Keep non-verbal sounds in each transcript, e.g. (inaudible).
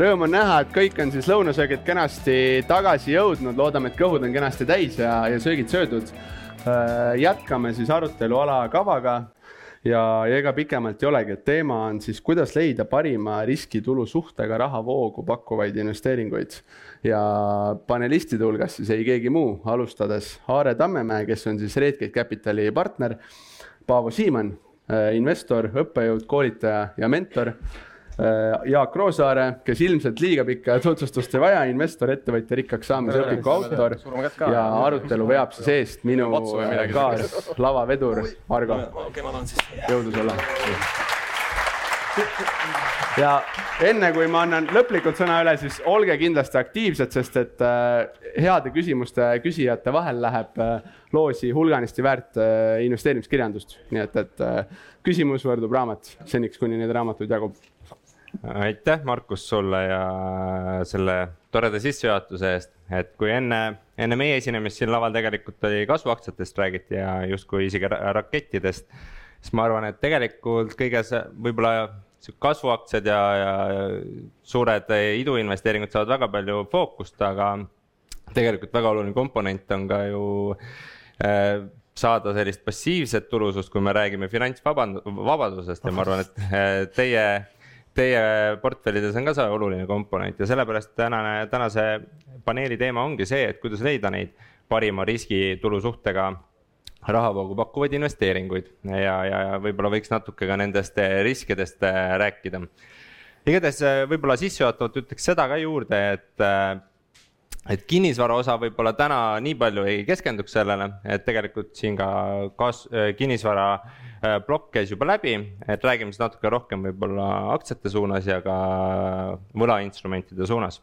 Rõõm on näha, et kõik on siis lõunasöögid kenasti tagasi jõudnud, loodame, et kõhud on kenasti täis ja, ja söögid söödud. jätkame siis arutelu alakavaga ja, ja ega pikemalt ei olegi, et teema on siis, kuidas leida parima riskitulu suhtega rahavoogu pakkuvaid investeeringuid. ja panelistide hulgas siis ei keegi muu, alustades Aare Tammemäe, kes on siis Redgate Capitali partner, Paavo Siimann, investor, õppejõud, koolitaja ja mentor. Äh, Jaak Roosaare, kes ilmselt liiga pikka tutvustust ei vaja, investor, ettevõtja, rikkaks saamise õpiku autor. ja arutelu veab (laughs) siis eest minu kaaslavavedur Margo. jõudu sulle. ja enne kui ma annan lõplikult sõna üle, siis olge kindlasti aktiivsed, sest et äh, heade küsimuste küsijate vahel läheb äh, loosi hulganisti väärt investeerimiskirjandust, nii et, et küsimus võrdub raamat seniks, kuni neid raamatuid jagub aitäh, Markus, sulle ja selle toreda sissejuhatuse eest, et kui enne, enne meie esinemist siin laval tegelikult oli kasvuaktsiatest räägiti ja justkui isegi rakettidest, siis ma arvan, et tegelikult kõige see võib-olla kasvuaktsiad ja, ja suured iduinvesteeringud saavad väga palju fookust, aga tegelikult väga oluline komponent on ka ju äh, saada sellist passiivset tulusust, kui me räägime finantsvabadusest ja ma arvan, et äh, teie teie portfellides on ka see oluline komponent ja sellepärast tänane, tänase paneeli teema ongi see, et kuidas leida neid parima riskitulu suhtega rahavoogu pakkuvaid investeeringuid ja, ja võib-olla võiks natuke ka nendest riskidest äh, rääkida. igatahes äh, võib-olla sissejuhatavalt ütleks seda ka juurde, et äh, et kinnisvara osa võib-olla täna nii palju ei keskenduks sellele, et tegelikult siin ka kas-, äh, kinnisvara äh, plokk käis juba läbi, et räägime siis natuke rohkem võib-olla aktsiate suunas ja ka võlainstrumentide suunas.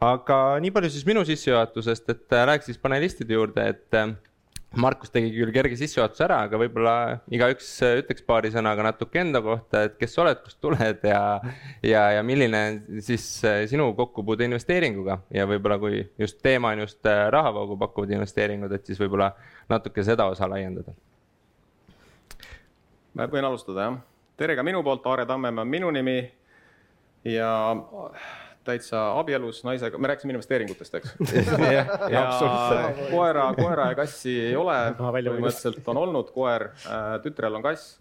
aga nii palju siis minu sissejuhatusest, et äh, läheks siis panelistide juurde, et Markus tegi küll kerge sissejuhatuse ära, aga võib-olla igaüks ütleks paari sõnaga natuke enda kohta, et kes sa oled, kust tuled ja, ja, ja milline siis äh, sinu kokkupuude investeeringuga? Ja võib-olla kui just teema on just äh, rahavoogu pakkuvad investeeringud, et siis võib-olla natuke seda osa laiendada. ma võin alustada jah, tere ka minu poolt, Aare Tammemaa on minu nimi. Ja täitsa abielus naisega, me rääkisime investeeringutest, eks. (laughs) Ja, ja koera, koera ja kassi ei ole, (laughs) põhimõtteliselt on olnud. Koer, äh, tütrel on kass.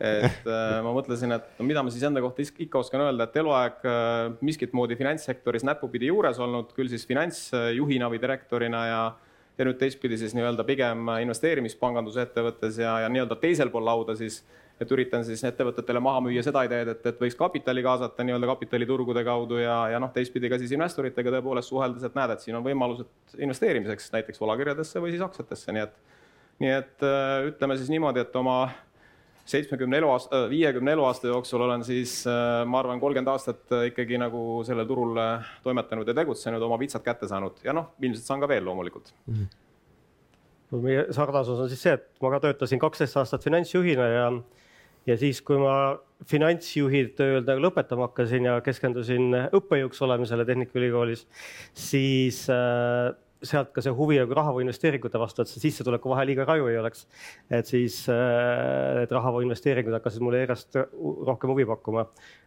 et äh, ma mõtlesin, et no mida ma siis enda kohta ikka oskan öelda, et eluaeg äh, miskit moodi finantssektoris näpupidi juures olnud, küll siis finantsjuhina või direktorina ja ja nüüd teistpidi siis nii-öelda pigem investeerimispangandusettevõttes ja, ja nii-öelda teisel pool lauda siis et üritan siis ettevõtetele maha müüa seda ideed, et, et võiks kapitali kaasata nii-öelda kapitaliturgude kaudu ja, ja noh, teistpidi ka siis investoritega tõepoolest suheldes, et näed, et siin on võimalused investeerimiseks näiteks võlakirjadesse või siis aktsiatesse, nii et, nii et äh, ütleme siis niimoodi, et oma seitsmekümne eluaasta, äh, viiekümne eluaasta jooksul olen siis äh, ma arvan, kolmkümmend aastat ikkagi nagu sellel turul toimetanud ja tegutsenud, oma vitsad kätte saanud ja noh, ilmselt saan ka veel loomulikult mm. -hmm meie sarnasus on siis see, et ma ka töötasin kaksteist aastat finantsjuhina ja ja siis, kui ma finantsjuhi tööd lõpetama hakkasin ja keskendusin õppejõuks olemisele Tehnikaülikoolis, siis äh, sealt ka see huvi nagu rahavoo investeeringute vastu, et see sissetuleku vahe liiga raju ei oleks. et siis äh, need rahavoo investeeringud hakkasid mulle järjest rohkem huvi pakkuma.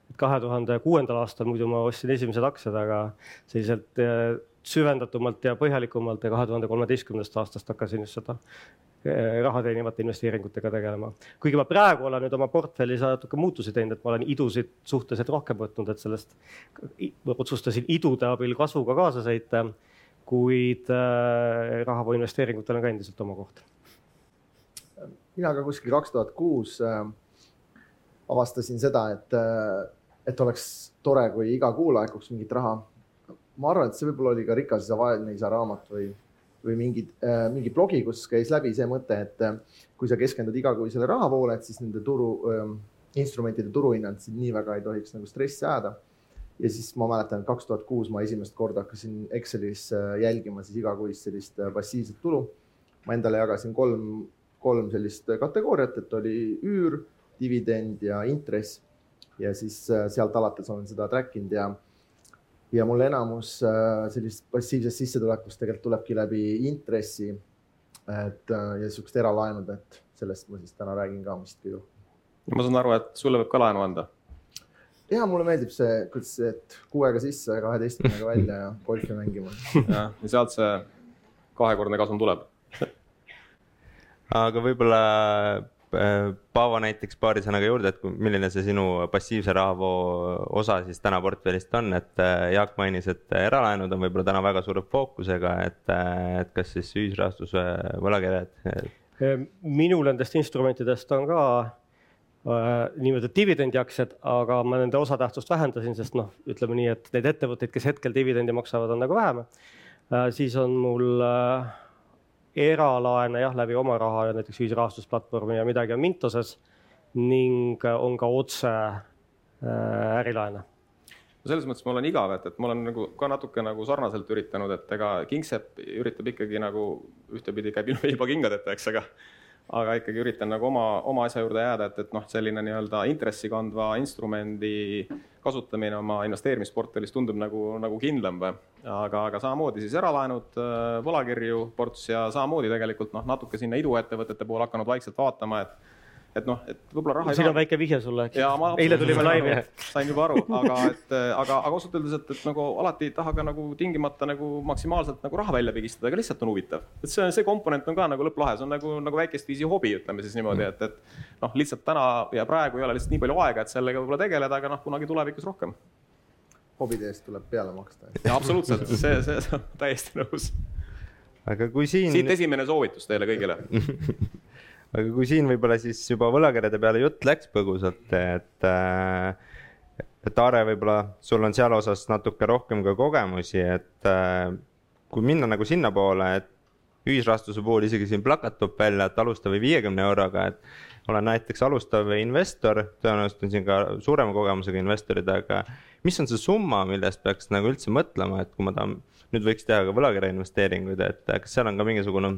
et kahe tuhande kuuendal aastal muidu ma ostsin esimesed aktsiad, aga selliselt äh, süvendatumalt ja põhjalikumalt ja kahe tuhande kolmeteistkümnendast aastast hakkasin just seda raha teenivate investeeringutega tegelema. kuigi ma praegu olen nüüd oma portfellis natuke muutusi teinud, et ma olen idusid suhteliselt rohkem võtnud, et sellest otsustasin idude abil kasvuga kaasa sõita. kuid äh, rahavoo investeeringutel on ka endiselt oma koht. mina ka kuskil kaks tuhat kuus äh, avastasin seda, et, et oleks tore, kui iga kuu laekuks mingit raha ma arvan, et see võib-olla oli ka Rikas isa vaene isa raamat või, või mingi äh,, mingi blogi, kus käis läbi see mõte, et äh, kui sa keskendud igakuisele rahavoole, et siis nende turu äh,, instrumentide turuhinnad sind nii väga ei tohiks nagu stressi ajada. ja siis ma mäletan, et kaks tuhat kuus ma esimest korda hakkasin Excelis äh, jälgima siis igakuist sellist passiivset tulu. ma endale jagasin kolm, kolm sellist kategooriat, et oli üür, dividend ja intress. ja siis sealt alates olen seda track inud ja ja mul enamus äh, sellist passiivsest sissetulekust tegelikult tulebki läbi intressi. et äh, ja sihukest eralaenud, et sellest ma siis täna räägin ka vist rohkem. ma saan aru, et sulle võib ka laenu anda? ja mulle meeldib see, kuidas et kuuega sisse, kaheteistkümnega välja ja golfi mängima. jah, ja sealt see kahekordne kasum tuleb. aga võib-olla Paavo näiteks paari sõnaga juurde, et milline see sinu passiivse rahavoo osa siis täna portfellist on, et äh, Jaak mainis, et eralaenud on võib-olla täna väga suure fookusega, et, äh, et kas siis ühisrahastuse võlakirjad? minul nendest instrumentidest on ka Äh, nii-öelda dividendiaktsiad, aga ma nende osatähtsust vähendasin, sest noh, ütleme nii, et neid ettevõtteid, kes hetkel dividendi maksavad, on nagu vähem. Äh, siis on mul äh, eralaene jah, läbi oma raha ja näiteks ühisrahastusplatvormi ja midagi on Mintoses ning on ka otse ärilaene. No selles mõttes ma olen igav, et, et ma olen nagu ka natuke nagu sarnaselt üritanud, et ega Kingsepp üritab ikkagi nagu ühtepidi käib ilma (laughs) kingadeta, eks, aga aga ikkagi üritan nagu oma, oma asja juurde jääda, et, et noh, selline nii-öelda intressi kandva instrumendi kasutamine oma investeerimisportfellis tundub nagu, nagu kindlam või. aga, aga samamoodi siis eralaenud, äh, võlakirju ports ja samamoodi tegelikult noh, natuke sinna iduettevõtete poole hakanud vaikselt vaatama, et et noh, et võib-olla raha. siin on väike vihje sulle, eks. eile tulime laivi. sain juba aru, aga (laughs) et, aga, aga ausalt öeldes, et, et nagu alati ei taha ka nagu tingimata nagu maksimaalselt nagu raha välja pigistada, aga lihtsalt on huvitav. et see, see komponent on ka nagu lõpplahe, see on nagu, nagu väikest viisi hobi, ütleme siis niimoodi, et, et noh, lihtsalt täna ja praegu ei ole lihtsalt nii palju aega, et sellega võib-olla tegeleda, aga noh, kunagi tulevikus rohkem. hobide eest tuleb peale maksta. jaa, absoluutselt, see, see, see on täiesti nõus. aga kui siin. siit esimene soovitus teile kõigile (laughs) aga kui siin võib-olla siis juba võlakirjade peale jutt läks põgusalt, et äh, et Aare, võib-olla sul on seal osas natuke rohkem ka kogemusi, et äh, kui minna nagu sinnapoole, et ühisrahastuse puhul isegi siin plakat toob välja, et alusta või viiekümne euroga, et olen näiteks alustav investor, tõenäoliselt on siin ka suurema kogemusega investorid, aga mis on see summa, millest peaks nagu üldse mõtlema, et kui ma tahan, nüüd võiks teha ka võlakirja investeeringuid, et kas seal on ka mingisugune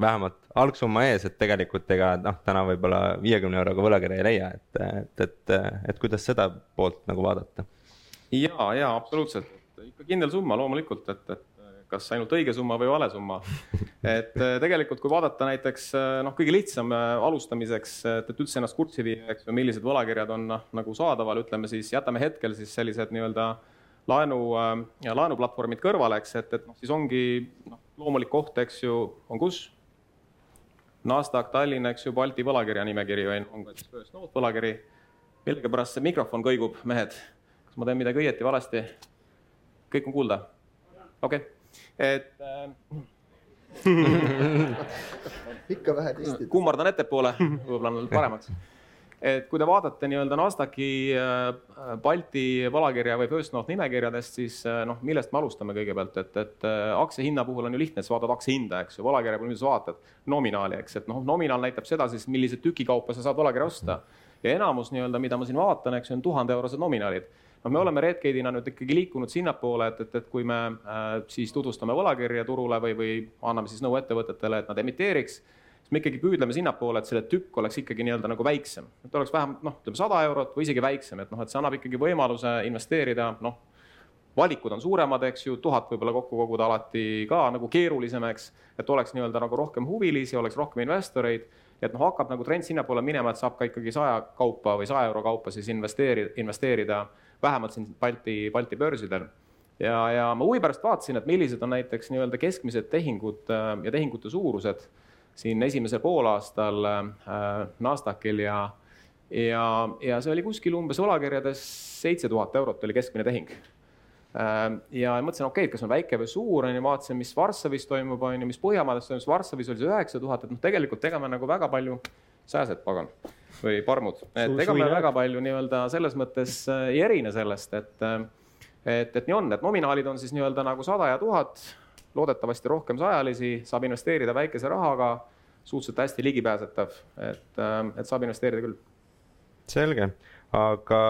vähemalt algsumma ees, et tegelikult ega noh, täna võib-olla viiekümne euroga võlakirja ei leia, et, et, et, et kuidas seda poolt nagu vaadata? ja, ja absoluutselt, ikka kindel summa loomulikult, et, et kas ainult õige summa või vale summa. (laughs) et tegelikult, kui vaadata näiteks noh, kõige lihtsam alustamiseks, et, et üldse ennast kurssi viia, eks ju, millised võlakirjad on noh, nagu saadaval, ütleme siis jätame hetkel siis sellised nii-öelda laenu, laenuplatvormid kõrvale, eks, et, et noh, siis ongi noh, loomulik koht, eks ju, on kus Nasdaq Tallinn, eks ju, Balti võlakirja nimekiri on, on ka siis First Note võlakiri. millegipärast see mikrofon kõigub, mehed. kas ma teen midagi õieti, valesti? kõik on kuulda? okei okay., et äh, (laughs) ikka vähe testid. kummardan ettepoole, võib-olla on paremaks et kui te vaatate nii-öelda Nasdaqi äh, Balti võlakirja või First North nimekirjadest, siis äh, noh, millest me alustame kõigepealt, et, et äh, aktsia hinna puhul on ju lihtne, sa vaatad aktsia hinda, eks ju, võlakirja puhul, mida sa vaatad, nominaali, eks, et noh, nominaal näitab seda siis, millise tükikaupa sa saad võlakirja osta. ja enamus nii-öelda, mida ma siin vaatan, eks ju, on tuhandeeurosed nominaalid. Noh, me oleme Redgate'ina nüüd ikkagi liikunud sinnapoole, et, et, et kui me äh, siis tutvustame võlakirja turule või, või anname siis nõu ettevõtetele, et nad emiteeriks siis me ikkagi püüdleme sinnapoole, et selle tükk oleks ikkagi nii-öelda nagu väiksem, et oleks vähemalt noh, ütleme sada eurot või isegi väiksem, et noh, et see annab ikkagi võimaluse investeerida, noh, valikud on suuremad, eks ju, tuhat võib-olla kokku koguda alati ka nagu keerulisem, eks, et oleks nii-öelda nagu rohkem huvilisi, oleks rohkem investoreid, et noh, hakkab nagu trend sinnapoole minema, et saab ka ikkagi saja kaupa või saja euro kaupa siis investeerida, investeerida vähemalt siin Balti, Balti börsidel. Ja, ja ma huvi pärast vaatasin, et millised on näiteks nii-öelda keskmised tehingud äh, ja tehingute suurused siin esimesel poolaastal äh, Nasdaqil ja, ja, ja see oli kuskil umbes võlakirjades seitse tuhat eurot oli keskmine tehing. Äh,. ja mõtlesin, okei okay,, et kas on väike või suur, on ju, vaatasin, mis Varssavis toimub, on ju, mis Põhjamaades toimub, Varssavis oli see üheksa tuhat, et noh, tegelikult ega me nagu väga palju, sääsed, pagan, või parmud, et ega me väga palju nii-öelda selles mõttes äh, ei erine sellest, et et, et nii on, et nominaalid on siis nii-öelda nagu sada ja tuhat loodetavasti rohkem sajalisi, saab investeerida väikese rahaga, suhteliselt hästi ligipääsetav, et, ähm, et saab investeerida küll. selge, aga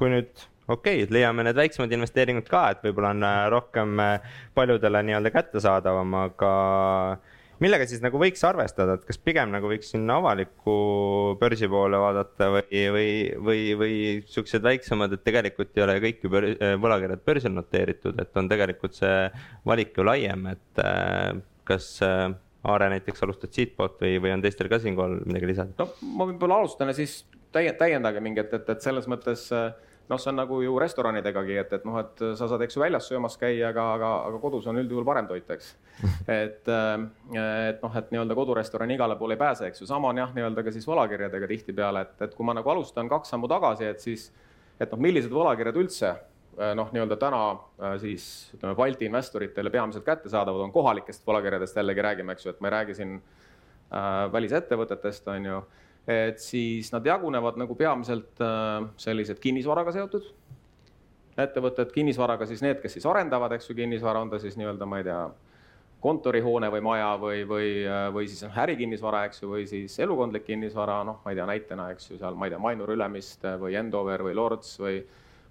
kui nüüd okei okay,, leiame need väiksemad investeeringud ka, et võib-olla on äh, rohkem äh, paljudele nii-öelda kättesaadavam, aga millega siis nagu võiks arvestada, et kas pigem nagu võiks sinna avaliku börsi poole vaadata või, või, või, või siuksed väiksemad, et tegelikult ei ole kõik ju äh, võlakirjad börsil noteeritud, et on tegelikult see valik ju laiem, et äh, kas äh, Aare näiteks alustad siitpoolt või, või on teistel ka siinkohal midagi lisada? no ma võib-olla alustan ja siis täiendage mingi, et, et, et selles mõttes noh, see on nagu ju restoranidegagi, et, et noh, et sa saad, eks ju, väljas söömas käia, aga, aga, aga kodus on üldjuhul parem toit, eks. et, et noh, et nii-öelda kodurestorani igale poole ei pääse, eks ju, sama on jah, nii-öelda ka siis võlakirjadega tihtipeale, et, et kui ma nagu alustan kaks sammu tagasi, et siis, et noh, millised võlakirjad üldse noh, nii-öelda täna siis ütleme, Balti investoritele peamiselt kättesaadavad on kohalikest võlakirjadest jällegi räägime, eks ju, et ma ei räägi siin äh, välisettevõtetest, on ju et siis nad jagunevad nagu peamiselt äh, sellised kinnisvaraga seotud ettevõtted, kinnisvaraga siis need, kes siis arendavad, eks ju, kinnisvara, on ta siis nii-öelda, ma ei tea, kontorihoone või maja või, või, äh, või siis ärikinnisvara, eks ju, või siis elukondlik kinnisvara, noh, ma ei tea, näitena, eks ju, seal, ma ei tea, Mainur Ülemiste või Endover või Lords või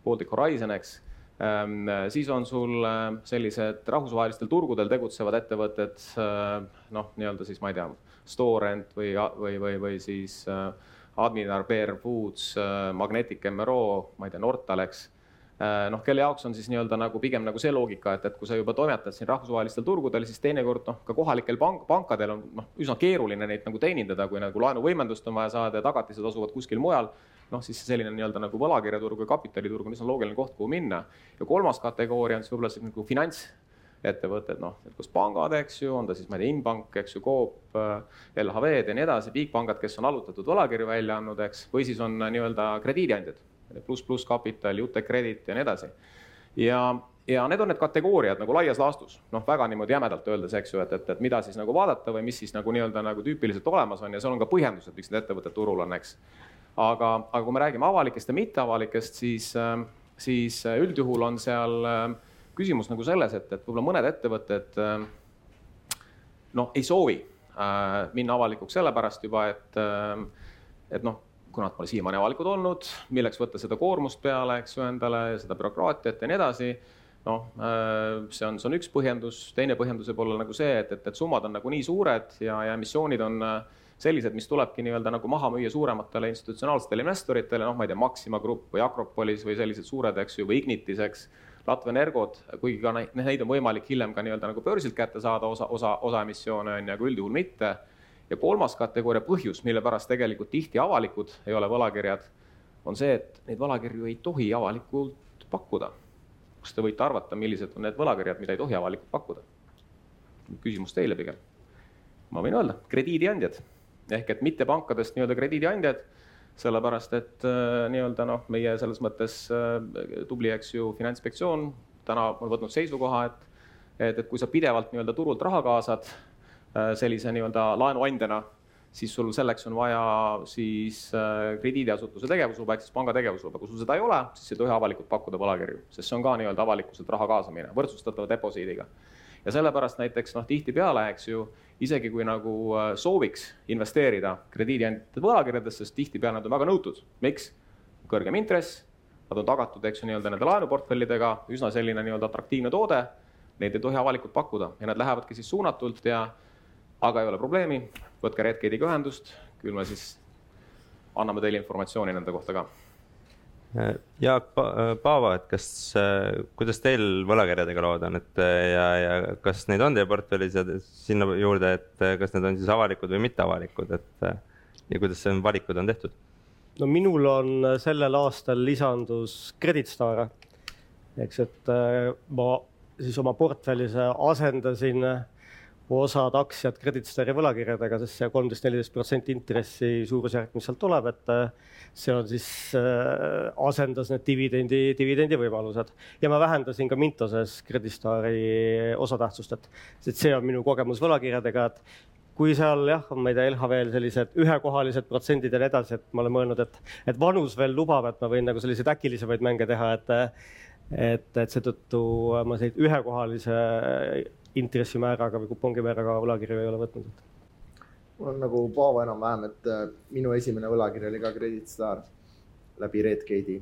Baltic Horizon, eks. Ähm, siis on sul äh, sellised rahvusvahelistel turgudel tegutsevad ettevõtted, noh, nii-öelda siis ma ei tea, Storent või, või, või, või siis äh, Admiral Bear Foods, äh, Magnetic MRO, ma ei tea, Nortalex äh, noh, kelle jaoks on siis nii-öelda nagu pigem nagu see loogika, et, et kui sa juba toimetad siin rahvusvahelistel turgudel, siis teinekord noh, ka kohalikel pank, pankadel on noh, üsna keeruline neid nagu teenindada, kui nagu laenuvõimendust on vaja saada ja tagatised asuvad kuskil mujal. noh, siis selline nii-öelda nagu võlakirjaturg või kapitaliturg on üsna loogiline koht, kuhu minna. ja kolmas kategooria on siis võib-olla see nagu finants ettevõtted, noh, kus pangad, eks ju, on ta siis, ma ei tea, Inbank, eks ju, Coop, äh, LHV-d ja nii edasi, bigpangad, kes on allutatud võlakirju välja andnud, eks, või siis on äh, nii-öelda krediidiandjad, pluss, pluss kapital, Jutec Credit ja nii edasi. ja, ja need on need kategooriad nagu laias laastus, noh, väga niimoodi jämedalt öeldes, eks ju, et, et, et mida siis nagu vaadata või mis siis nagu nii-öelda nagu tüüpiliselt olemas on ja seal on ka põhjendused, miks need ettevõtted turul on, eks. aga, aga kui me räägime avalikest ja mitteavalikest, siis, äh, siis üldjuhul on seal äh, küsimus nagu selles, et, et võib-olla mõned ettevõtted äh, noh, ei soovi äh, minna avalikuks sellepärast juba, et, äh, et noh, kuna nad pole siiamaani avalikud olnud, milleks võtta seda koormust peale, eks ju, endale, seda bürokraatiat ja nii edasi. noh, see on, see on üks põhjendus, teine põhjendus võib olla nagu see, et, et, et summad on nagu nii suured ja, ja emissioonid on sellised, mis tulebki nii-öelda nagu maha müüa suurematele institutsionaalsetele investoritele, noh, ma ei tea, Maxima Grupp või Acropolis või sellised suured, eks ju, või Ignitis, eks Latvenergod, kuigi ka neid, on võimalik hiljem ka nii-öelda nagu börsilt kätte saada, osa, osa, osa emissioone on ju, aga üldjuhul mitte. ja kolmas kategooria põhjus, mille pärast tegelikult tihti avalikud ei ole võlakirjad, on see, et neid võlakirju ei tohi avalikult pakkuda. kas te võite arvata, millised on need võlakirjad, mida ei tohi avalikult pakkuda? küsimus teile pigem. ma võin öelda, krediidiandjad ehk et mitte pankadest nii-öelda krediidiandjad sellepärast et äh, nii-öelda noh, meie selles mõttes äh, tubli, eks ju, Finantsinspektsioon täna on võtnud seisukoha, et et, et kui sa pidevalt nii-öelda turult raha kaasad äh, sellise nii-öelda laenuandjana, siis sul selleks on vaja siis krediidiasutuse tegevusluba ehk siis panga tegevusluba. kui sul seda ei ole, siis ei tohi avalikult pakkuda võlakirju, sest see on ka nii-öelda avalikkuselt raha kaasamine, võrdsustatava deposiidiga ja sellepärast näiteks noh, tihtipeale, eks ju, isegi kui nagu äh, sooviks investeerida krediidiandjate võlakirjadesse, sest tihtipeale nad on väga nõutud. miks? kõrgem intress, nad on tagatud, eks ju, nii-öelda nende laenuportfellidega, üsna selline nii-öelda atraktiivne toode. Neid ei tohi avalikult pakkuda ja nad lähevadki siis suunatult ja, aga ei ole probleemi, võtke Redgate'iga ühendust, küll me siis anname teile informatsiooni nende kohta ka Jaak Paava, et kas, kuidas teil võlakirjadega lood on, et ja, ja kas neid on teie portfellis ja sinna juurde, et kas need on siis avalikud või mitteavalikud, et ja kuidas see valikud on tehtud? no minul on sellel aastal lisandus Credit Star, eks, et ma siis oma portfellis asendasin osad aktsiad Credit Stari võlakirjadega, sest see kolmteist, neliteist protsenti intressi suurusjärk, mis sealt tuleb, et äh, see on siis äh,, asendas need dividendi, dividendi võimalused. ja ma vähendasin ka Mintoses Credit Stari osatähtsust, et, et see on minu kogemus võlakirjadega, et kui seal jah, ma ei tea, LHV-l sellised ühekohalised protsendid ja nii edasi, et ma olen mõelnud, et, et vanus veel lubab, et ma võin nagu selliseid äkilisemaid mänge teha, et et, et seetõttu ma selliseid ühekohalise intressimääraga või kupongimääraga võlakirju ei ole võtnud. mul on nagu Paavo enam-vähem, et äh, minu esimene võlakiri oli ka Credit Star läbi Redgate'i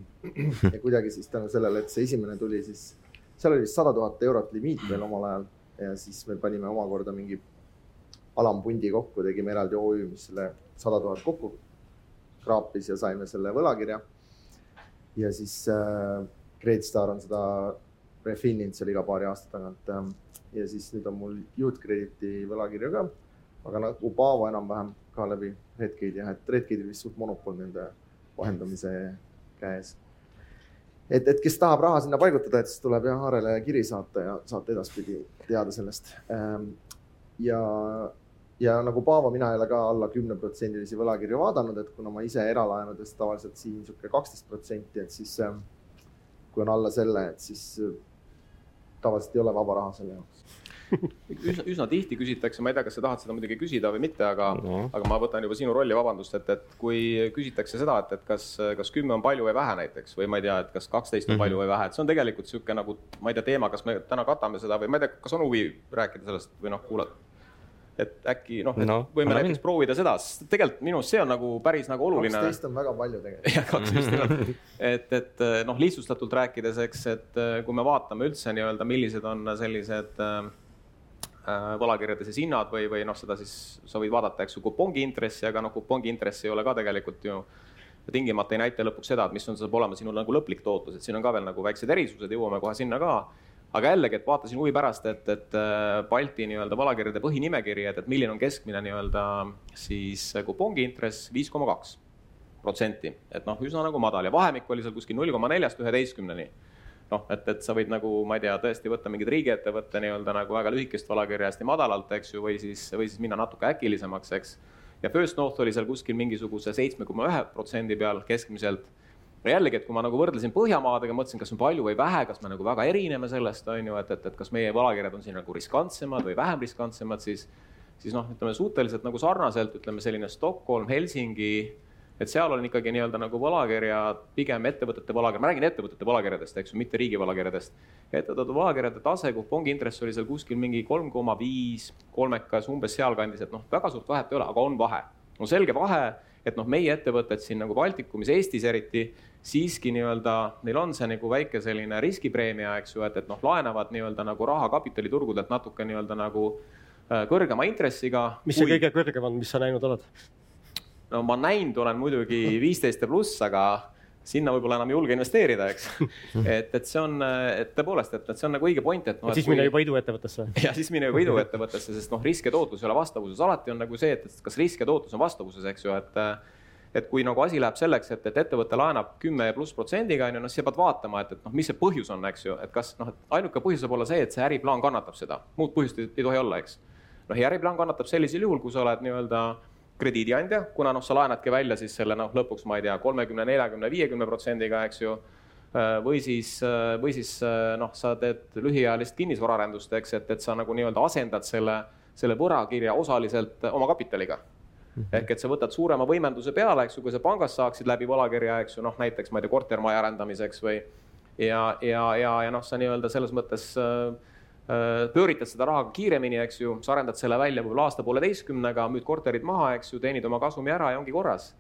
ja kuidagi siis tänu sellele, et see esimene tuli, siis seal oli vist sada tuhat eurot limiit veel omal ajal ja siis me panime omakorda mingi alampundi kokku, tegime eraldi OÜ, mis selle sada tuhat kokku kraapis ja saime selle võlakirja. ja siis äh, Credit Star on seda refininud seal iga paari aasta tagant äh, ja siis nüüd on mul Youth Crediti võlakirju ka, aga nagu Paavo enam-vähem ka läbi Redgate'i jah, et Redgate'il vist suht monopol nende vahendamise käes. et, et kes tahab raha sinna paigutada, et siis tuleb jah Aarele kiri saata ja saate edaspidi teada sellest. Ähm, ja, ja nagu Paavo, mina ei ole ka alla kümneprotsendilisi võlakirju vaadanud, et kuna ma ise eralaenudes tavaliselt siin niisugune kaksteist protsenti, et siis ähm, kui on alla selle, et siis tavaliselt ei ole vaba raha selle jaoks (laughs) üsna, üsna tihti küsitakse, ma ei tea, kas sa tahad seda muidugi küsida või mitte, aga no., aga ma võtan juba sinu rolli, vabandust, et, et kui küsitakse seda, et, et kas, kas kümme on palju või vähe näiteks või ma ei tea, et kas kaksteist on mm -hmm. palju või vähe, et see on tegelikult niisugune nagu, ma ei tea, teema, kas me täna katame seda või ma ei tea, kas on huvi rääkida sellest või noh, kuulata et äkki noh no,, võime näiteks min. proovida seda, sest tegelikult minu arust see on nagu päris nagu oluline. kaksteist on väga palju tegelikult. (laughs) jah, kaksteist, et, et noh, lihtsustatult rääkides, eks, et kui me vaatame üldse nii-öelda, millised on sellised äh, Äh, võlakirjade siis hinnad või, või noh, seda siis sa võid vaadata, eks ju, kupongi intressi, aga noh, kupongi intress ei ole ka tegelikult ju tingimata ei näita lõpuks seda, et mis on, saab olema sinu nagu lõplik tootlus, et siin on ka veel nagu väiksed erisused, jõuame kohe sinna ka. Aga jällegi, et vaatasin huvi pärast, et, et äh, Balti nii-öelda võlakirjade põhinimekiri, et, et milline on keskmine nii-öelda siis kupongi intress, viis koma kaks protsenti, et noh, üsna nagu madal ja vahemik oli seal kuskil null koma neljast üheteistkümneni noh, et, et sa võid nagu, ma ei tea, tõesti võtta mingit riigiettevõtte nii-öelda nagu väga lühikest võlakirja hästi madalalt, eks ju, või siis, või siis minna natuke äkilisemaks, eks. ja First North oli seal kuskil mingisuguse seitsme koma ühe protsendi peal keskmiselt. No jällegi, et kui ma nagu võrdlesin Põhjamaadega, mõtlesin, kas on palju või vähe, kas me nagu väga erineme sellest, on ju, et, et, et kas meie võlakirjad on siin nagu riskantsemad või vähem riskantsemad, siis, siis noh, ütleme suhteliselt nagu sarnaselt, ütleme selline Stockholm, Helsingi et seal on ikkagi nii-öelda nagu võlakirjad, pigem ettevõtete võlakirjad, ma räägin ettevõtete võlakirjadest, eks ju, mitte riigi võlakirjadest. ettevõtete võlakirjade tase, kupongi intress oli seal kuskil mingi kolm koma viis, kolmekas, umbes sealkandis, et noh, väga suurt vahet ei ole, aga on vahe. on selge vahe, et noh, meie ettevõtted siin nagu Baltikumis, Eestis eriti, siiski nii-öelda neil on see nagu väike selline riskipreemia, eks ju, et, et noh, laenavad nii-öelda nagu raha kapitaliturgudelt natuke nii-öelda nagu äh, kõrgema intressiga. mis see kui... kõige kõrgem on, mis sa näinud oled? no ma näinud olen muidugi viisteist ja pluss, aga sinna võib-olla enam ei julge investeerida, eks. (laughs) et, et see on, et tõepoolest, et, et see on nagu õige point, et noh. siis kui... mine juba iduettevõttesse. (laughs) ja siis mine juba iduettevõttesse, sest noh, risk ja tootlus ei ole vastavuses, alati on nagu see, et kas risk ja tootlus on vastavuses, eks ju, et et kui nagu asi läheb selleks, et, et ettevõte laenab kümme pluss protsendiga, on ju, noh, siis sa pead vaatama, et, et noh, mis see põhjus on, eks ju, et kas noh, et ainuke põhjus saab olla see, et see äriplaan kannatab seda, muud põhjust ei, ei tohi olla, eks. noh, ja äriplaan kannatab sellisel juhul, kui sa oled nii-öelda krediidiandja, kuna noh, sa laenadki välja siis selle noh, lõpuks ma ei tea, kolmekümne, neljakümne, viiekümne protsendiga, eks ju. Või siis, või siis noh, sa teed lühiajalist kinnisvaraarendust, eks, et, et sa nagu nii-öelda asendad selle, selle võlakirja osaliselt oma kapitaliga mhm. ehk et sa võtad suurema võimenduse peale, eks ju, kui sa pangast saaksid läbi võlakirja, eks ju, noh näiteks ma ei tea, kortermaja arendamiseks või ja, ja, ja, ja noh, sa nii-öelda selles mõttes äh, Äh, pööritad seda raha kiiremini, eks ju, sa arendad selle välja võib-olla aasta-pooleteistkümnega, müüd korterid maha, eks ju, teenid oma kasumi ära ja ongi korras.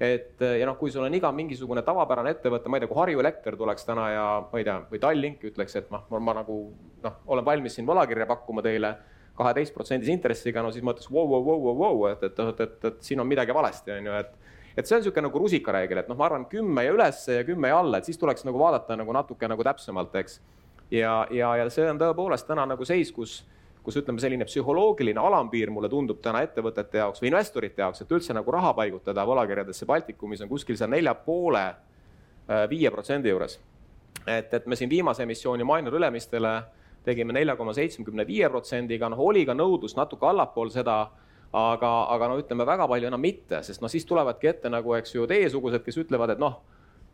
et ja noh, kui sul on iga mingisugune tavapärane ettevõte, ma ei tea, kui Harju Elekter tuleks täna ja ma ei tea, või Tallink ütleks, et noh, ma nagu noh, olen valmis siin võlakirja pakkuma teile kaheteistprotsendise intressiga, no siis ma ütleks vau, vau, vau, vau, vau, et, et, et, et, et siin on midagi valesti, on ju, et et see on niisugune nagu rusikareegel, et noh, ma arvan, kümme ja ülesse ja kümme ja alla, et siis tuleks nagu vaadata nagu natuke nagu täpsemalt, eks ja, ja, ja see on tõepoolest täna nagu seis, kus, kus ütleme, selline psühholoogiline alampiir mulle tundub täna ettevõtete jaoks või investorite jaoks, et üldse nagu raha paigutada võlakirjadesse Baltikumis on kuskil seal nelja poole, äh, viie protsendi juures. et, et me siin viimase emissiooni Minor Ülemistele tegime nelja koma seitsmekümne viie protsendiga, noh, oli ka nõudlus natuke allapool seda aga, aga no ütleme väga palju enam mitte, sest noh, siis tulevadki ette nagu, eks ju, teiesugused, kes ütlevad, et noh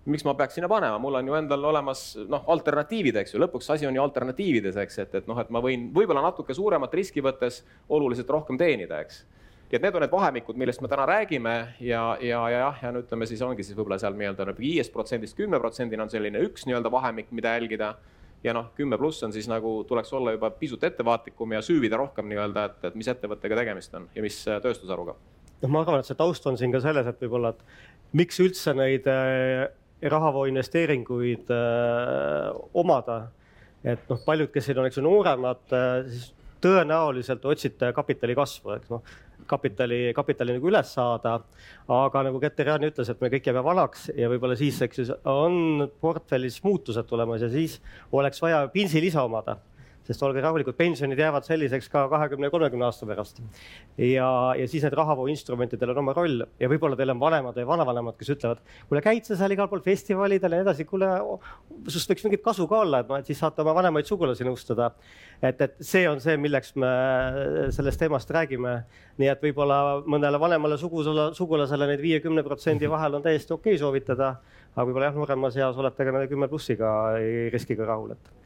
miks ma peaks sinna panema, mul on ju endal olemas noh, alternatiivid, eks ju, lõpuks asi on ju alternatiivides, eks, et, et noh, et ma võin võib-olla natuke suuremat riski võttes oluliselt rohkem teenida, eks. nii et need on need vahemikud, millest me täna räägime ja, ja, ja jah, ja no ütleme siis ongi siis võib-olla seal nii-öelda nagu viiest protsendist kümne protsendini on selline üks nii-öelda vahemik, mida jälgida. Ja noh, kümme pluss on siis nagu tuleks olla juba pisut ettevaatlikum ja süüvida rohkem nii-öelda, et, et mis ettevõttega tegemist on ja mis tööstusharuga noh, ma arvan, et see taust on siin ka selles, et võib-olla, et miks üldse neid äh, rahavoo investeeringuid äh, omada. et noh, paljud, kes siin on, eks ju nooremad äh,, siis tõenäoliselt otsite kapitali kasvu, eks noh, kapitali, kapitali nagu üles saada. aga nagu Keter-Jaan ütles, et me kõik jääme vanaks ja võib-olla siis, eks ju, on portfellis muutused tulemas ja siis oleks vaja pinsi lisa omada sest olge rahulikud, pensionid jäävad selliseks ka kahekümne, kolmekümne aasta pärast. ja, ja siis need rahavooinstrumentidel on oma roll ja võib-olla teil on vanemad või vanavanemad, kes ütlevad, kuule, käid sa seal igal pool festivalidel ja nii edasi, kuule, sinust võiks mingit kasu ka olla, et noh, et siis saate oma vanemaid sugulasi nõustada. et, et see on see, milleks me sellest teemast räägime. nii et võib-olla mõnele vanemale sugusele, sugulasele neid viiekümne protsendi vahel on täiesti okei okay soovitada, aga võib-olla jah, nooremas eas olete ka nende kümme plussiga riskiga rahul, et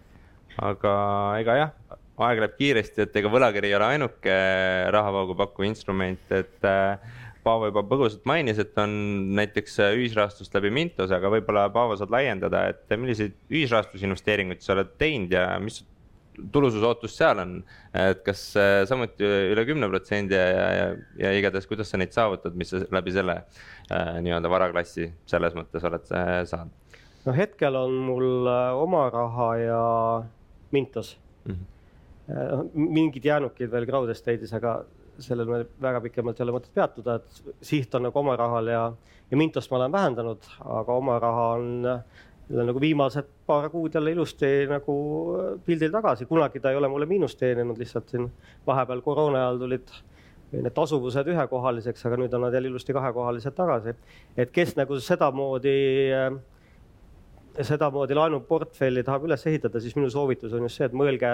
aga ega jah, aeg läheb kiiresti, et ega võlakiri ei ole ainuke rahavoogu pakkuv instrument, et äh, Paavo juba põgusalt mainis, et on näiteks ühisrahastust läbi Mintos, aga võib-olla Paavo saad laiendada, et milliseid ühisrahastusinvesteeringuid sa oled teinud ja mis tulususootus seal on, et kas äh, samuti üle kümne protsendi ja, ja, ja, ja igatahes, kuidas sa neid saavutad, mis sa läbi selle äh, nii-öelda varaklassi selles mõttes oled äh, saanud? no hetkel on mul oma raha ja Mintos mm. -hmm. mingid jäänukid veel crowd estate'is, aga sellel me väga pikemalt ei ole mõtet peatuda, et siht on nagu oma rahal ja, ja Mintost ma olen vähendanud, aga oma raha on jälle nagu viimased paar kuud jälle ilusti nagu pildil tagasi, kunagi ta ei ole mulle miinust teeninud, lihtsalt siin vahepeal koroona ajal tulid need tasuvused ühekohaliseks, aga nüüd on nad jälle ilusti kahekohalised tagasi. et kes nagu sedamoodi äh, sedamoodi laenuportfelli tahab üles ehitada, siis minu soovitus on just see, et mõelge,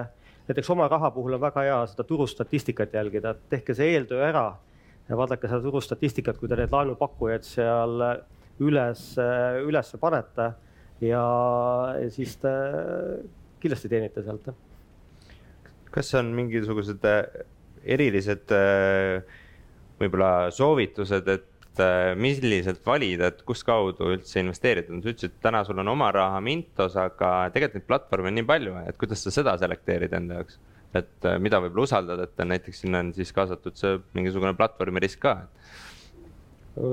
näiteks oma raha puhul on väga hea seda turustatistikat jälgida, et tehke see eeltöö ära ja vaadake seda turustatistikat, kui te neid laenupakkujaid seal üles, üles panete ja, ja siis te kindlasti teenite sealt. kas on mingisugused erilised võib-olla soovitused, et milliselt valida, et kustkaudu üldse investeerida, sa ütlesid, et täna sul on oma raha Mintos, aga tegelikult neid platvorme on nii palju, et kuidas sa seda selekteerid enda jaoks? et äh, mida võib-olla usaldada, et näiteks sinna on siis kaasatud see mingisugune platvormi risk ka?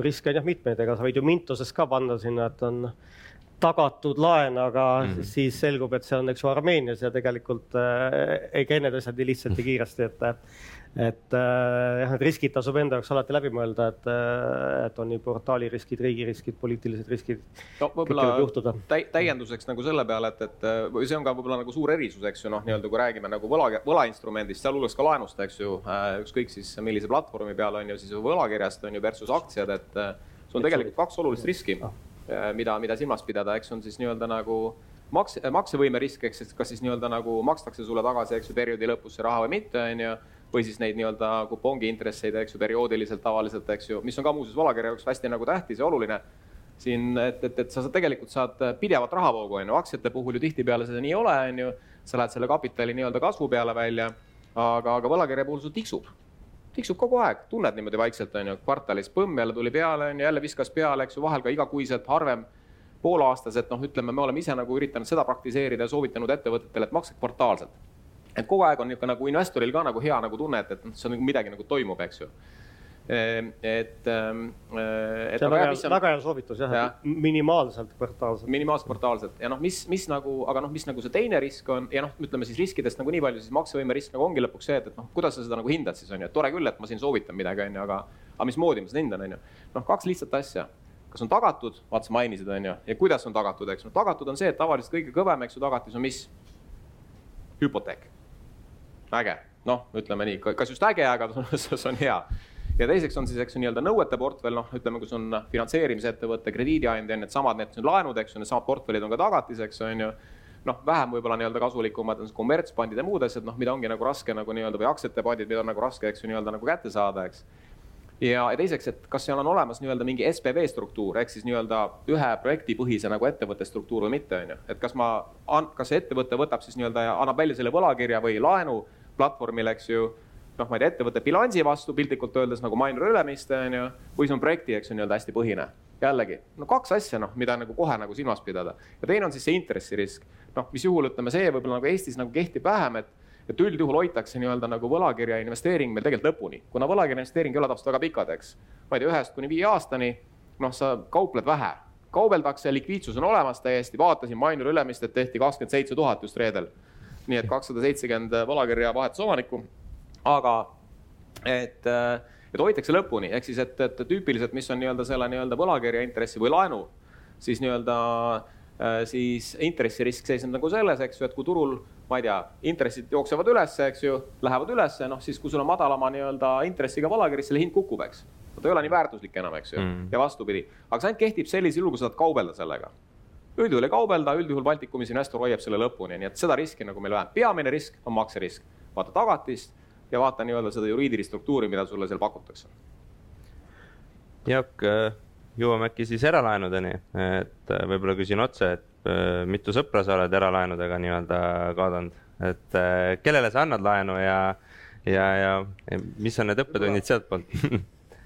riske on jah mitmeid, ega sa võid ju Mintoses ka panna sinna, et on tagatud laen, aga mm -hmm. siis selgub, et see on, eks ju, Armeenias ja tegelikult äh, ei käi need asjad nii lihtsalt ja kiiresti, et et äh, jah, need riskid tasub enda jaoks alati läbi mõelda, et, äh, et on nii portaali riskid, riigi riskid, poliitilised riskid. no võib-olla täi, täienduseks nagu selle peale, et, et või see on ka võib-olla nagu suur erisus, eks ju, noh, nii-öelda kui räägime nagu võla, võlainstrumendist, sealhulgas ka laenust, eks ju, äh, ükskõik siis millise platvormi peal on ju siis võlakirjast on ju versus aktsiad, et sul on tegelikult kaks olulist riski, mida, mida silmas pidada, eks on siis nii-öelda nagu makse, maksevõime risk, eks, kas siis nii-öelda nagu makstakse sulle tagasi, eks ju, perioodi lõpus see raha või mitte, on ju või siis neid nii-öelda kupongi intresseid, eks ju, perioodiliselt tavaliselt, eks ju, mis on ka muuseas võlakirja jaoks hästi nagu tähtis ja oluline. siin, et, et, et sa tegelikult saad pidevat rahavoogu, on ju, aktsiate puhul ju tihtipeale seda nii ei ole, on ju. sa lähed selle kapitali nii-öelda kasvu peale välja, aga, aga võlakirja puhul sul tiksub tiksub kogu aeg, tunned niimoodi vaikselt, on ju, kvartalis põmm jälle tuli peale, on ju, jälle viskas peale, eks ju, vahel ka igakuiselt, harvem poolaastaselt, noh, ütleme, me oleme ise nagu üritanud seda praktiseerida ja soovitanud ettevõtetele, et makske kvartaalselt. Et kogu aeg on niisugune nagu investoril ka nagu hea nagu tunne, et, et noh, see on nagu midagi nagu toimub, eks ju et, ehm, et. see on väga hea, väga hea soovitus jah ja., minimaalselt kvartaalselt. minimaalselt kvartaalselt ja noh, mis, mis nagu, aga noh, mis nagu see teine risk on ja noh, ütleme siis riskidest nagu nii palju, siis maksevõime risk nagu ongi lõpuks see, et, et noh, kuidas sa seda nagu hindad siis on ju, et tore küll, et ma siin soovitan midagi, on ju, aga, aga mismoodi ma seda hindan, on ju. noh, kaks lihtsat asja kas on tagatud, vaata sa mainisid, on ju, ja kuidas on tagatud, eks noh, tagatud on see, et tavaliselt kõige kõvem, eks ju, tagatis on mis? hüpoteek äge, noh, ütleme nii, kas just äge, aga (laughs) see on hea. Ja teiseks on siis, eks ju, nii-öelda nõuete portfell, noh, ütleme, kus on finantseerimisettevõte, krediidiandja, needsamad, need laenud, eks ju, needsamad portfellid on ka tagatiseks, on ju noh, vähem võib-olla nii-öelda kasulikumad on kommertspandid ja muud asjad, noh, mida ongi nagu raske nagu nii-öelda või aktsiate pandid, mida on nagu raske, eks ju, nii-öelda nagu kätte saada, eks. ja, ja teiseks, et kas seal on olemas nii-öelda mingi SPV struktuur ehk siis nii-öelda ühe projektipõhise nagu ettevõtte struktuur või mitte, on ju. et kas ma, kas see ettevõte võtab siis nii-öelda ja annab välja selle võlakirja või laenu platvormil, eks ju noh, ma ei tea, ettevõtte bilansi vastu piltlikult öeldes nagu minor Ülemiste on ju, või see on projekti, eks ju, nii-öelda hästi põhine. jällegi, no kaks asja, noh, mida nagu kohe nagu silmas pidada ja teine on siis see intressirisk. noh, mis juhul ütleme, see võib-olla nagu Eestis nagu kehtib vähem, et, et üldjuhul hoitakse nii-öelda nagu võlakirja investeering meil tegelikult lõpuni, kuna võlakirja investeering ei ole tavaliselt väga pikad, eks. ma ei tea, ühest kuni viie aastani, noh, sa kaupled vähe, kaubeldakse, likviidsus on olemas täiesti, vaatasin minor Ülemistet tehti kakskümmend seitse tuhat just reedel nii et kakssada seitsekümmend võlakirja vahetusomanikku. Aga et, et hoitakse lõpuni, ehk siis, et, et tüüpiliselt, mis on nii-öelda selle nii-öelda võlakirja intressi või laenu, siis nii-öelda siis intressirisk seisneb nagu selles, eks ju, et kui turul, ma ei tea, intressid jooksevad üles, eks ju, lähevad ülesse, noh siis kui sul on madalama nii-öelda intressiga võlakiri, selle hind kukub, eks. ta ei ole nii väärtuslik enam, eks ju mm., ja vastupidi. aga see ainult kehtib sellisel juhul, kui sa saad kaubelda sellega üldjuhul ei kaubelda, üldjuhul Baltikumis investor hoiab selle lõpuni, nii et seda riski nagu meil vähem. peamine risk on makserisk, vaata tagatist ja vaata nii-öelda seda juriidilist struktuuri, mida sulle seal pakutakse. Jaak, jõuame äkki siis eralaenudeni, et äh, võib-olla küsin otse, et äh, mitu sõpra sa oled eralaenudega nii-öelda kaotanud, et äh, kellele sa annad laenu ja, ja, ja mis on need õppetunnid sealtpoolt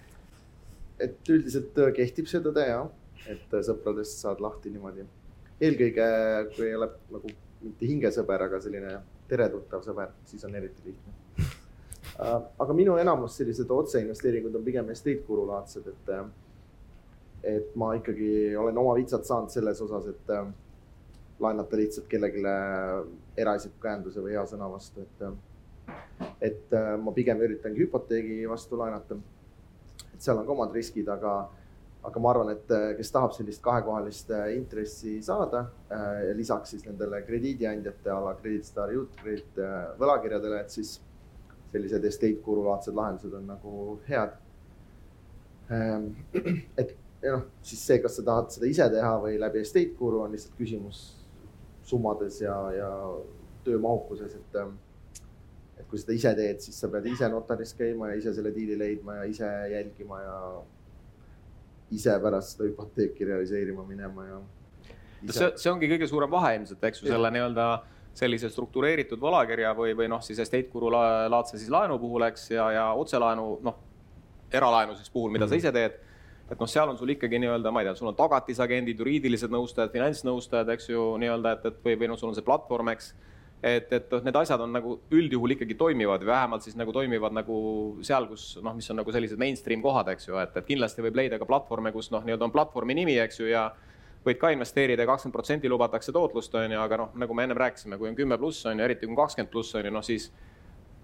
(laughs) et üldiselt kehtib see tõde jah, et sõpradest saad lahti niimoodi eelkõige kui ei ole nagu mitte hingesõber, aga selline teretuttav sõber, siis on eriti lihtne. Äh, aga minu enamus sellised otseinvesteeringud on pigem estate guru laadsed, et, äh, et ma ikkagi olen oma vitsad saanud selles osas, et äh, laenata lihtsalt kellelegi eraisiku käenduse või hea sõna vastu, et, et ma pigem üritangi hüpoteegi vastu laenata. et seal on ka omad riskid, aga aga ma arvan, et kes tahab sellist kahekohalist intressi saada lisaks siis nendele krediidiandjate a la Credit Star, Youth võlakirjadele, et siis sellised estate guru laadsed lahendused on nagu head. Ähm, (clears throat) et noh, siis see, kas sa tahad seda ise teha või läbi estate guru on lihtsalt küsimus summades ja, ja töömahukuses, et ähm, et kui seda ise teed, siis sa pead ise notaris käima ja ise selle diili leidma ja ise jälgima ja ise pärast seda hüpoteeki realiseerima minema ja. see, see ongi kõige suurem vahe ilmselt, eks ju, selle nii-öelda sellise struktureeritud võlakirja või, või noh, siis estate guru laadse siis laenu puhul, eks, ja, ja otselaenu, noh, eralaenu siis puhul, mida mm -hmm. sa mhm. ise teed. et noh, seal on sul ikkagi nii-öelda, ma ei tea, sul on tagatisagendid, juriidilised nõustajad, finantsnõustajad, eks ju, nii-öelda, et, et või, või noh, sul on see platvorm, eks et, et noh, need asjad on nagu üldjuhul ikkagi toimivad või vähemalt siis nagu toimivad nagu seal, kus noh, mis on nagu sellised mainstream kohad, eks ju, et, et kindlasti võib leida ka platvorme, kus noh, nii-öelda on platvormi nimi, eks ju, ja võid ka investeerida ja kakskümmend protsenti lubatakse tootlust, on ju, aga noh, nagu me ennem rääkisime, kui on kümme pluss on ju, eriti kui on kakskümmend pluss on ju, noh siis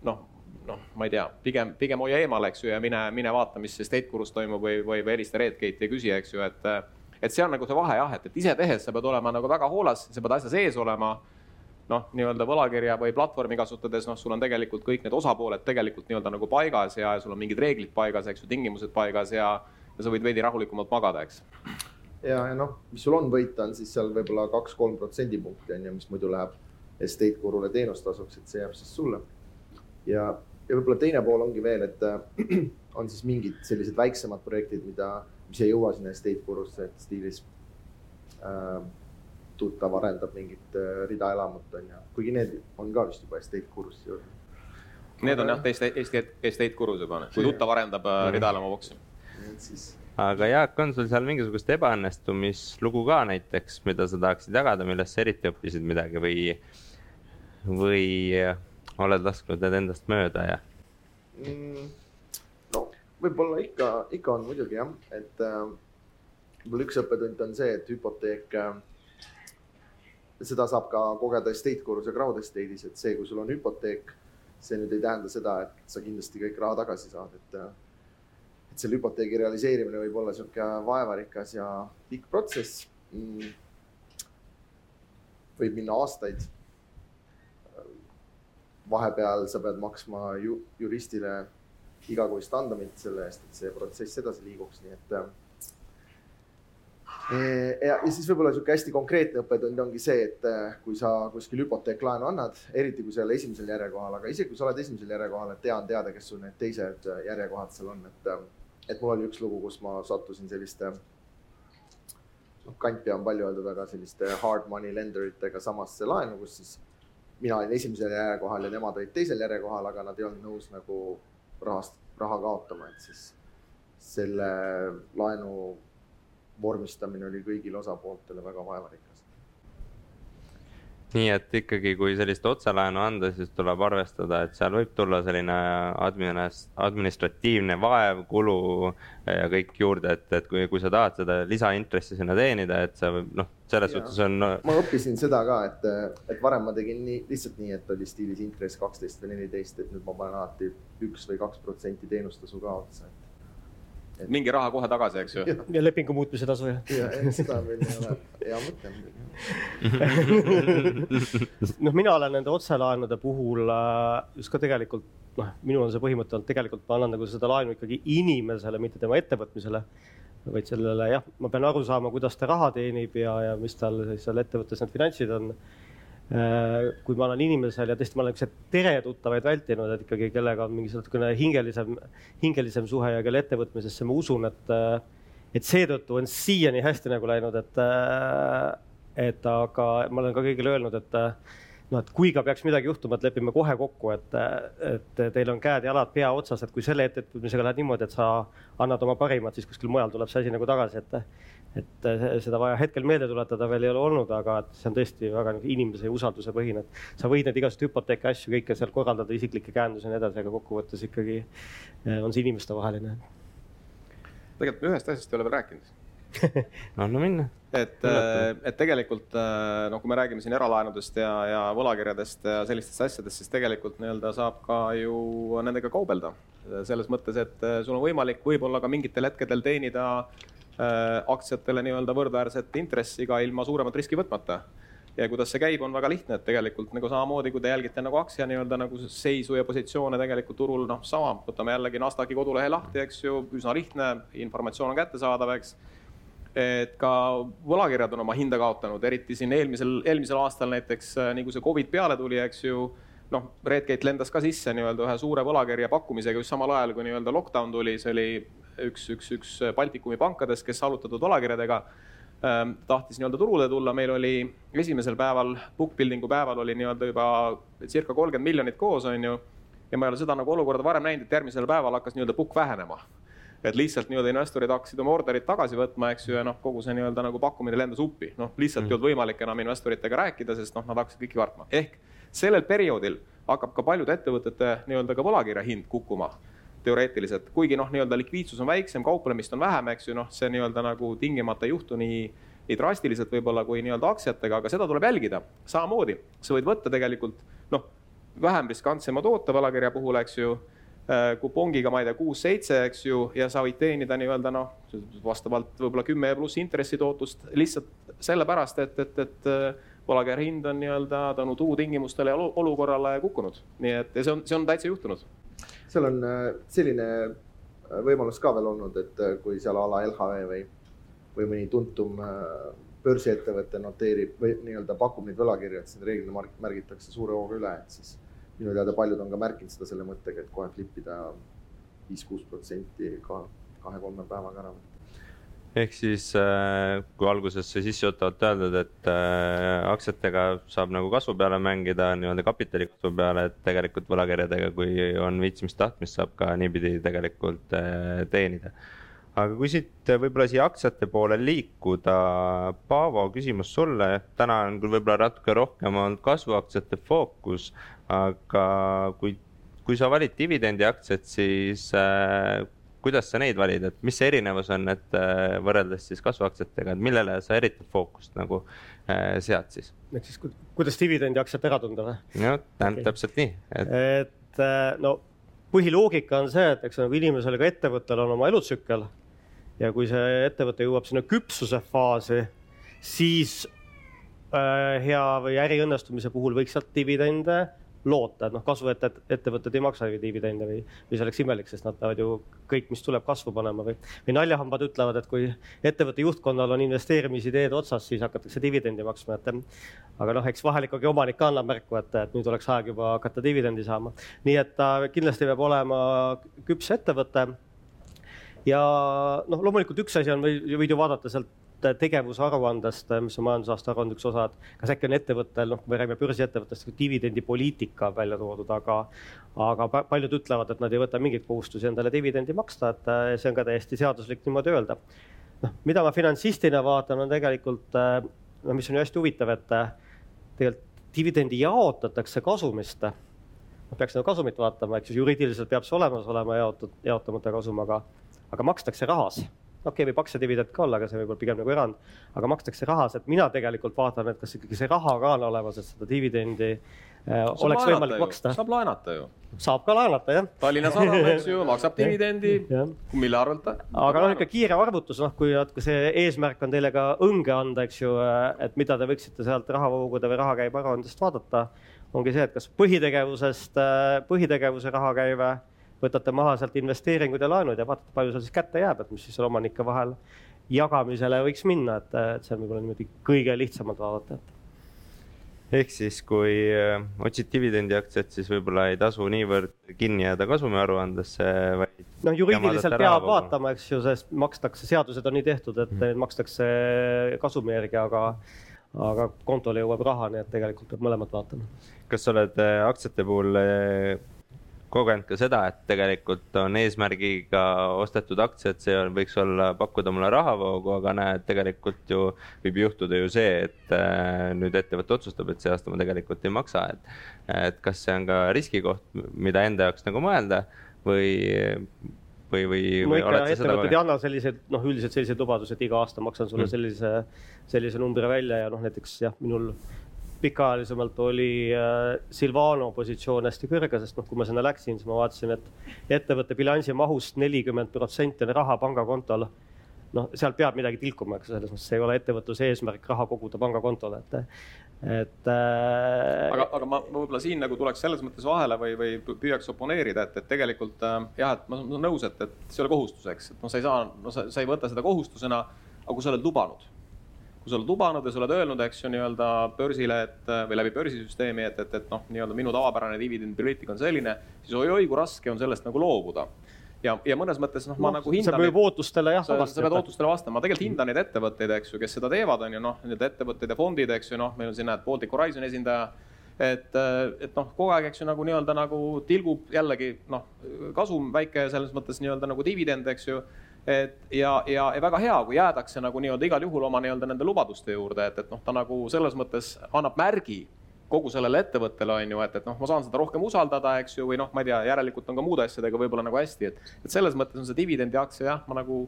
noh, noh, ma ei tea, pigem, pigem hoia eemale, eks ju, ja mine, mine vaata, mis State Gurus toimub või, või, või helista Redgate'i ja küsi, eks ju, et et see on nagu see vahe jah, et, et ise tehes sa pead olema nagu väga hoolas, sa pead asja sees olema noh, nii-öelda võlakirja või platvormi kasutades, noh, sul on tegelikult kõik need osapooled tegelikult nii-öelda nagu paigas ja sul on mingid reeglid paigas, eks ju, tingimused paigas ja, ja sa võid veidi rahulikumalt magada, eks. Ja, ja noh, mis sul on võita, on siis seal võib-olla kaks-kolm protsendipunkti on ju, mis muidu läheb estate gurule teenustasuks, et see jääb siis sulle. ja, ja võib-olla teine pool ongi veel, et (clears throat) on siis mingid sellised väiksemad projektid, mida, mis ei jõua sinna estate gurusse, et stiilis äh, tuttav arendab mingit äh, ridaelamut, on ju, kuigi need on ka vist juba estate kursussi jõudnud. Need on jah, Eesti, Eesti estate kursus juba, kui tuttav arendab mm. ridaelamu boksi. siis aga Jaak, on sul seal mingisugust ebaõnnestumislugu ka näiteks, mida sa tahaksid jagada, millest sa eriti õppisid midagi või, või oled lasknud need endast mööda ja mm,? no võib-olla ikka, ikka on muidugi jah, et äh, võib-olla üks õppetund on see, et hüpoteek äh, seda saab ka kogeda estate gurus ja crowd estate'is, et see, kui sul on hüpoteek, see nüüd ei tähenda seda, et sa kindlasti kõik raha tagasi saad, et et selle hüpoteegi realiseerimine võib olla niisugune vaevarikas ja pikk protsess mm.. võib minna aastaid. vahepeal sa pead maksma ju, juristile igakuist andmit selle eest, et see protsess edasi liiguks, nii et ja, ja siis võib-olla niisugune hästi konkreetne õppetund ongi see, et äh, kui sa kuskil hüpoteeklaenu annad, eriti kui sa ei ole esimesel järjekohal, aga isegi kui sa oled esimesel järjekohal, et tean teada, kes sul need teised äh, järjekohad seal on, et. Et mul oli üks lugu, kus ma sattusin selliste. noh, kantpea on palju öeldud, aga selliste hard money lender itega samasse laenu, kus siis. mina olin esimesel järjekohal ja nemad olid teisel järjekohal, aga nad ei olnud nõus nagu rahast, raha kaotama, et siis selle laenu vormistamine oli kõigile osapooltele väga vaevarikas. Nii et ikkagi, kui sellist otselaenu anda, siis tuleb arvestada, et seal võib tulla selline adminis-, administratiivne vaev, kulu ja kõik juurde, et, et kui, kui sa tahad seda lisaintressi sinna teenida, et sa noh, selles ja. suhtes on no.... ma õppisin seda ka, et, et varem ma tegin nii, lihtsalt nii, et oli stiilis intress kaksteist või neliteist, et nüüd ma panen alati üks või kaks protsenti teenustasu ka otsa, et mingi raha kohe tagasi, eks ju. ja lepingu muutmise tasu jah. ja seda veel ei ole hea mõte (laughs) noh, mina olen nende otselaenude puhul äh, just ka tegelikult noh, minul on see põhimõte olnud, tegelikult ma annan nagu seda laenu ikkagi inimesele, mitte tema ettevõtmisele. vaid sellele jah, ma pean aru saama, kuidas ta raha teenib ja, ja mis tal siis seal ettevõttes need finantsid on kui ma olen inimesel ja tõesti, ma olen niisuguseid teretuttavaid vältinud, et ikkagi kellega on mingi natukene hingelisem, hingelisem suhe ja kelle ettevõtmisesse ma usun, et, äh, et seetõttu on siiani hästi nagu läinud, et, äh, et aga ma olen ka kõigile öelnud, et noh, et kui ka peaks midagi juhtuma, et lepime kohe kokku, et, et teil on käed-jalad pea otsas, et kui selle ettevõtmisega läheb niimoodi, et sa annad oma parimat, siis kuskil mujal tuleb see asi nagu tagasi, et, et seda vaja hetkel meelde tuletada veel ei ole olnud, aga see on tõesti väga nagu inimese ja usalduse põhine, et sa võid neid igasuguseid hüpoteeke asju kõike seal korraldada, isiklikke käendusi ja nii edasi, aga kokkuvõttes ikkagi eh, on see inimestevaheline. tegelikult me ühest asjast ei ole veel rääkinud (laughs) anna minna. et, äh, et tegelikult äh, noh, kui me räägime siin eralaenudest ja, ja võlakirjadest ja sellistest asjadest, siis tegelikult nii-öelda saab ka ju nendega kaubelda. selles mõttes, et äh, sul on võimalik võib-olla ka mingitel hetkedel teenida aktsiatele nii-öelda võrdväärset intressi ka ilma suuremat riski võtmata. Ja kuidas see käib, on väga lihtne, et tegelikult nagu samamoodi, kui te jälgite nagu aktsia nii-öelda nagu seisu ja positsioone tegelikult turul, noh, sama, võtame jällegi Nasdaqi kodulehe lahti, eks ju, üsna lihtne, informatsioon on kättesaadav, eks. Et ka võlakirjad on oma hinda kaotanud, eriti siin eelmisel, eelmisel aastal näiteks, äh, nii kui see Covid peale tuli, eks ju, noh, Redgate lendas ka sisse nii-öelda ühe suure võlakirja pakkumisega just samal ajal, kui nii-öelda lockdown tuli, see oli üks, üks, üks Baltikumi pankadest, kes allutatud võlakirjadega ähm, tahtis nii-öelda turule tulla, meil oli esimesel päeval, book building'u päeval oli nii-öelda juba circa kolmkümmend miljonit koos, on ju. ja ma ei ole seda nagu olukorda varem näinud, et järgmisel päeval hakkas nii-öelda book vähenema et lihtsalt nii-öelda investorid hakkasid oma orderid tagasi võtma, eks ju, ja noh, kogu see nii-öelda nagu pakkumine lendas uppi. noh, lihtsalt mm. ei olnud võimalik enam investoritega rääkida, sest noh, nad hakkasid kõiki kartma. ehk sellel perioodil hakkab ka paljude ettevõtete nii-öelda ka võlakirja hind kukkuma teoreetiliselt, kuigi noh, nii-öelda likviidsus on väiksem, kauplemist on vähem, eks ju, noh, see nii-öelda nagu tingimata ei juhtu nii, nii drastiliselt võib-olla kui nii-öelda aktsiatega, aga seda tuleb jälgida. samamoodi, sa võid võtta tegelikult noh, vähem riskantsema toote võlakirja puhul, eks ju Äh, kupongiga, ma ei tea, kuus-seitse, eks ju, ja sa võid teenida nii-öelda noh, vastavalt võib-olla kümme pluss intressitootlust lihtsalt sellepärast, et, et, et äh, võlakirja hind on nii-öelda tänu turutingimustele ja olukorrale kukkunud. nii et ja see on, see on täitsa juhtunud. Seal on äh, selline võimalus ka veel olnud, et kui seal a la LHV või, või mõni tuntum börsiettevõte noteerib või nii-öelda pakub neid võlakirju, et siis reeglina märgitakse suure hooga üle, et siis minu teada paljud on ka märkinud seda selle mõttega, et kohe flip ida viis-kuus protsenti ka kahe-kolme päevaga ära ehk siis äh, kui alguses sai sissejuhatavalt öeldud, et äh, aktsiatega saab nagu kasvu peale mängida, nii-öelda kapitali kasvu peale, et tegelikult võlakirjadega, kui on viitsimist-tahtmist, saab ka niipidi tegelikult äh, teenida. aga kui siit võib-olla siia aktsiate poole liikuda, Paavo, küsimus sulle, täna on küll võib-olla natuke rohkem olnud kasvuaktsiate fookus aga kui, kui sa valid dividendiaktsiat, siis kuidas sa neid valid, et mis see erinevus on, et äh, võrreldes siis kasvuaktsiatega, et millele sa eriti fookust nagu äh, sead siis? ehk siis kuidas dividendiaktsiat ära tunda või? jah, täpselt nii et, et äh, no põhiloogika on see, et eks nagu inimesel ega ettevõttel on oma elutsükkel ja kui see ettevõte jõuab sinna küpsuse faasi, siis äh, hea või äri õnnestumise puhul võiks sealt dividende loota, et noh, kasvuettevõtted ei maksa ju dividende või, või see oleks imelik, sest nad peavad ju kõik, mis tuleb, kasvu panema või, või naljahambad ütlevad, et kui ettevõtte juhtkonnal on investeerimisideed otsas, siis hakatakse dividendi maksma, et aga noh, eks vahel ikkagi omanik ka annab märku, et, et nüüd oleks aeg juba hakata dividendi saama. nii et ta kindlasti peab olema küps ettevõte ja noh, loomulikult üks asi on, võid ju vaadata sealt tegevusaruandest, mis on majandusaasta aruande üks osa, et kas äkki on ettevõttel, noh, kui me räägime börsiettevõttest, dividendipoliitika välja toodud, aga, aga paljud ütlevad, et nad ei võta mingeid kohustusi endale dividendi maksta, et äh, see on ka täiesti seaduslik niimoodi öelda. noh, mida ma finantsistina vaatan, on tegelikult, äh, no mis on ju hästi huvitav, et äh, tegelikult dividendi jaotatakse kasumist ma peaks nagu kasumit vaatama, eks ju, juriidiliselt peab see olemas olema jaotud, jaotamata kasum, aga, aga makstakse rahas okei okay,, võib aktsiadividend ka olla, aga see võib olla pigem nagu erand, aga makstakse rahas, et mina tegelikult vaatan, et kas ikkagi see raha ka on olemas, et seda dividendi oleks võimalik maksta. saab laenata ju saab ka laenata, jah. Tallinna Sadam, eks ju, maksab (laughs) dividendi, mille arvelt ta? aga noh, ikka kiire arvutus, noh, kui natuke see eesmärk on teile ka õnge anda, eks ju, et mida te võiksite sealt rahavoogude või rahakäibe aruandest vaadata, ongi see, et kas põhitegevusest, põhitegevuse rahakäive, võtate maha sealt investeeringud ja laenud ja vaatate, palju seal siis kätte jääb, et mis siis seal omanike vahel jagamisele võiks minna, et, et see on võib-olla niimoodi kõige lihtsamalt vaadata, et ehk siis, kui äh, otsid dividendiaktsiat, siis võib-olla ei tasu niivõrd kinni jääda kasumiaruandesse, vaid. noh, juriidiliselt peab vaatama, eks ju, sest makstakse, seadused on nii tehtud, et mm. makstakse kasumi järgi, aga, aga kontole jõuab raha, nii et tegelikult peab mõlemat vaatama. kas sa oled äh, aktsiate puhul äh, kogenud ka seda, et tegelikult on eesmärgiga ostetud aktsiad, see on, võiks olla, pakkuda mulle rahavoogu, aga näed, tegelikult ju võib juhtuda ju see, et äh, nüüd ettevõte otsustab, et see aasta ma tegelikult ei maksa, et. et kas see on ka riskikoht, mida enda jaoks nagu mõelda või, või, või. no ikka ettevõtted ei anna selliseid, noh, üldiselt selliseid lubadusi, et iga aasta maksan sulle mm. sellise, sellise numbri välja ja noh, näiteks jah, minul pikaajalisemalt oli äh, Silvano positsioon hästi kõrge, sest noh, kui ma sinna läksin, siis ma vaatasin, et ettevõtte bilansi mahust nelikümmend protsenti on raha pangakontol. noh, sealt peab midagi tilkuma, eks selles mõttes, ei ole ettevõtluse eesmärk raha koguda pangakontole, et, et äh.... aga, aga ma võib-olla siin nagu tuleks selles mõttes vahele või, või püüaks oponeerida, et, et tegelikult äh, jah, et ma olen nõus, et, et see ei ole kohustus, eks, et noh, sa ei saa, no sa, sa ei võta seda kohustusena, aga kui sa oled lubanud kui sa oled lubanud ja sa oled öelnud, eks ju, nii-öelda börsile, et või läbi börsisüsteemi, et, et, et noh, nii-öelda minu tavapärane dividendipoliitika on selline, siis oi-oi, kui raske on sellest nagu loobuda ja, ja mõnes mõttes noh, ma no, nagu hindan. sa pead ootustele jah. sa, sa pead ootustele vastama, ma tegelikult hindan neid ettevõtteid, eks ju, kes seda teevad, on ju noh, need ettevõtted ja fondid, eks ju, noh, meil on siin näed Baltic Horizon esindaja. et, et noh, kogu aeg, eks ju, nagu nii-öelda nagu tilgub jällegi noh, kasum väike selles mõttes nii-öelda nagu dividend, eks ju et ja, ja, ja väga hea, kui jäädakse nagu nii-öelda igal juhul oma nii-öelda nende lubaduste juurde, et, et noh, ta nagu selles mõttes annab märgi kogu sellele ettevõttele on ju, et, et noh, ma saan seda rohkem usaldada, eks ju, või noh, ma ei tea, järelikult on ka muude asjadega võib-olla nagu hästi, et, et selles mõttes on see dividendiaktsia jah, ma nagu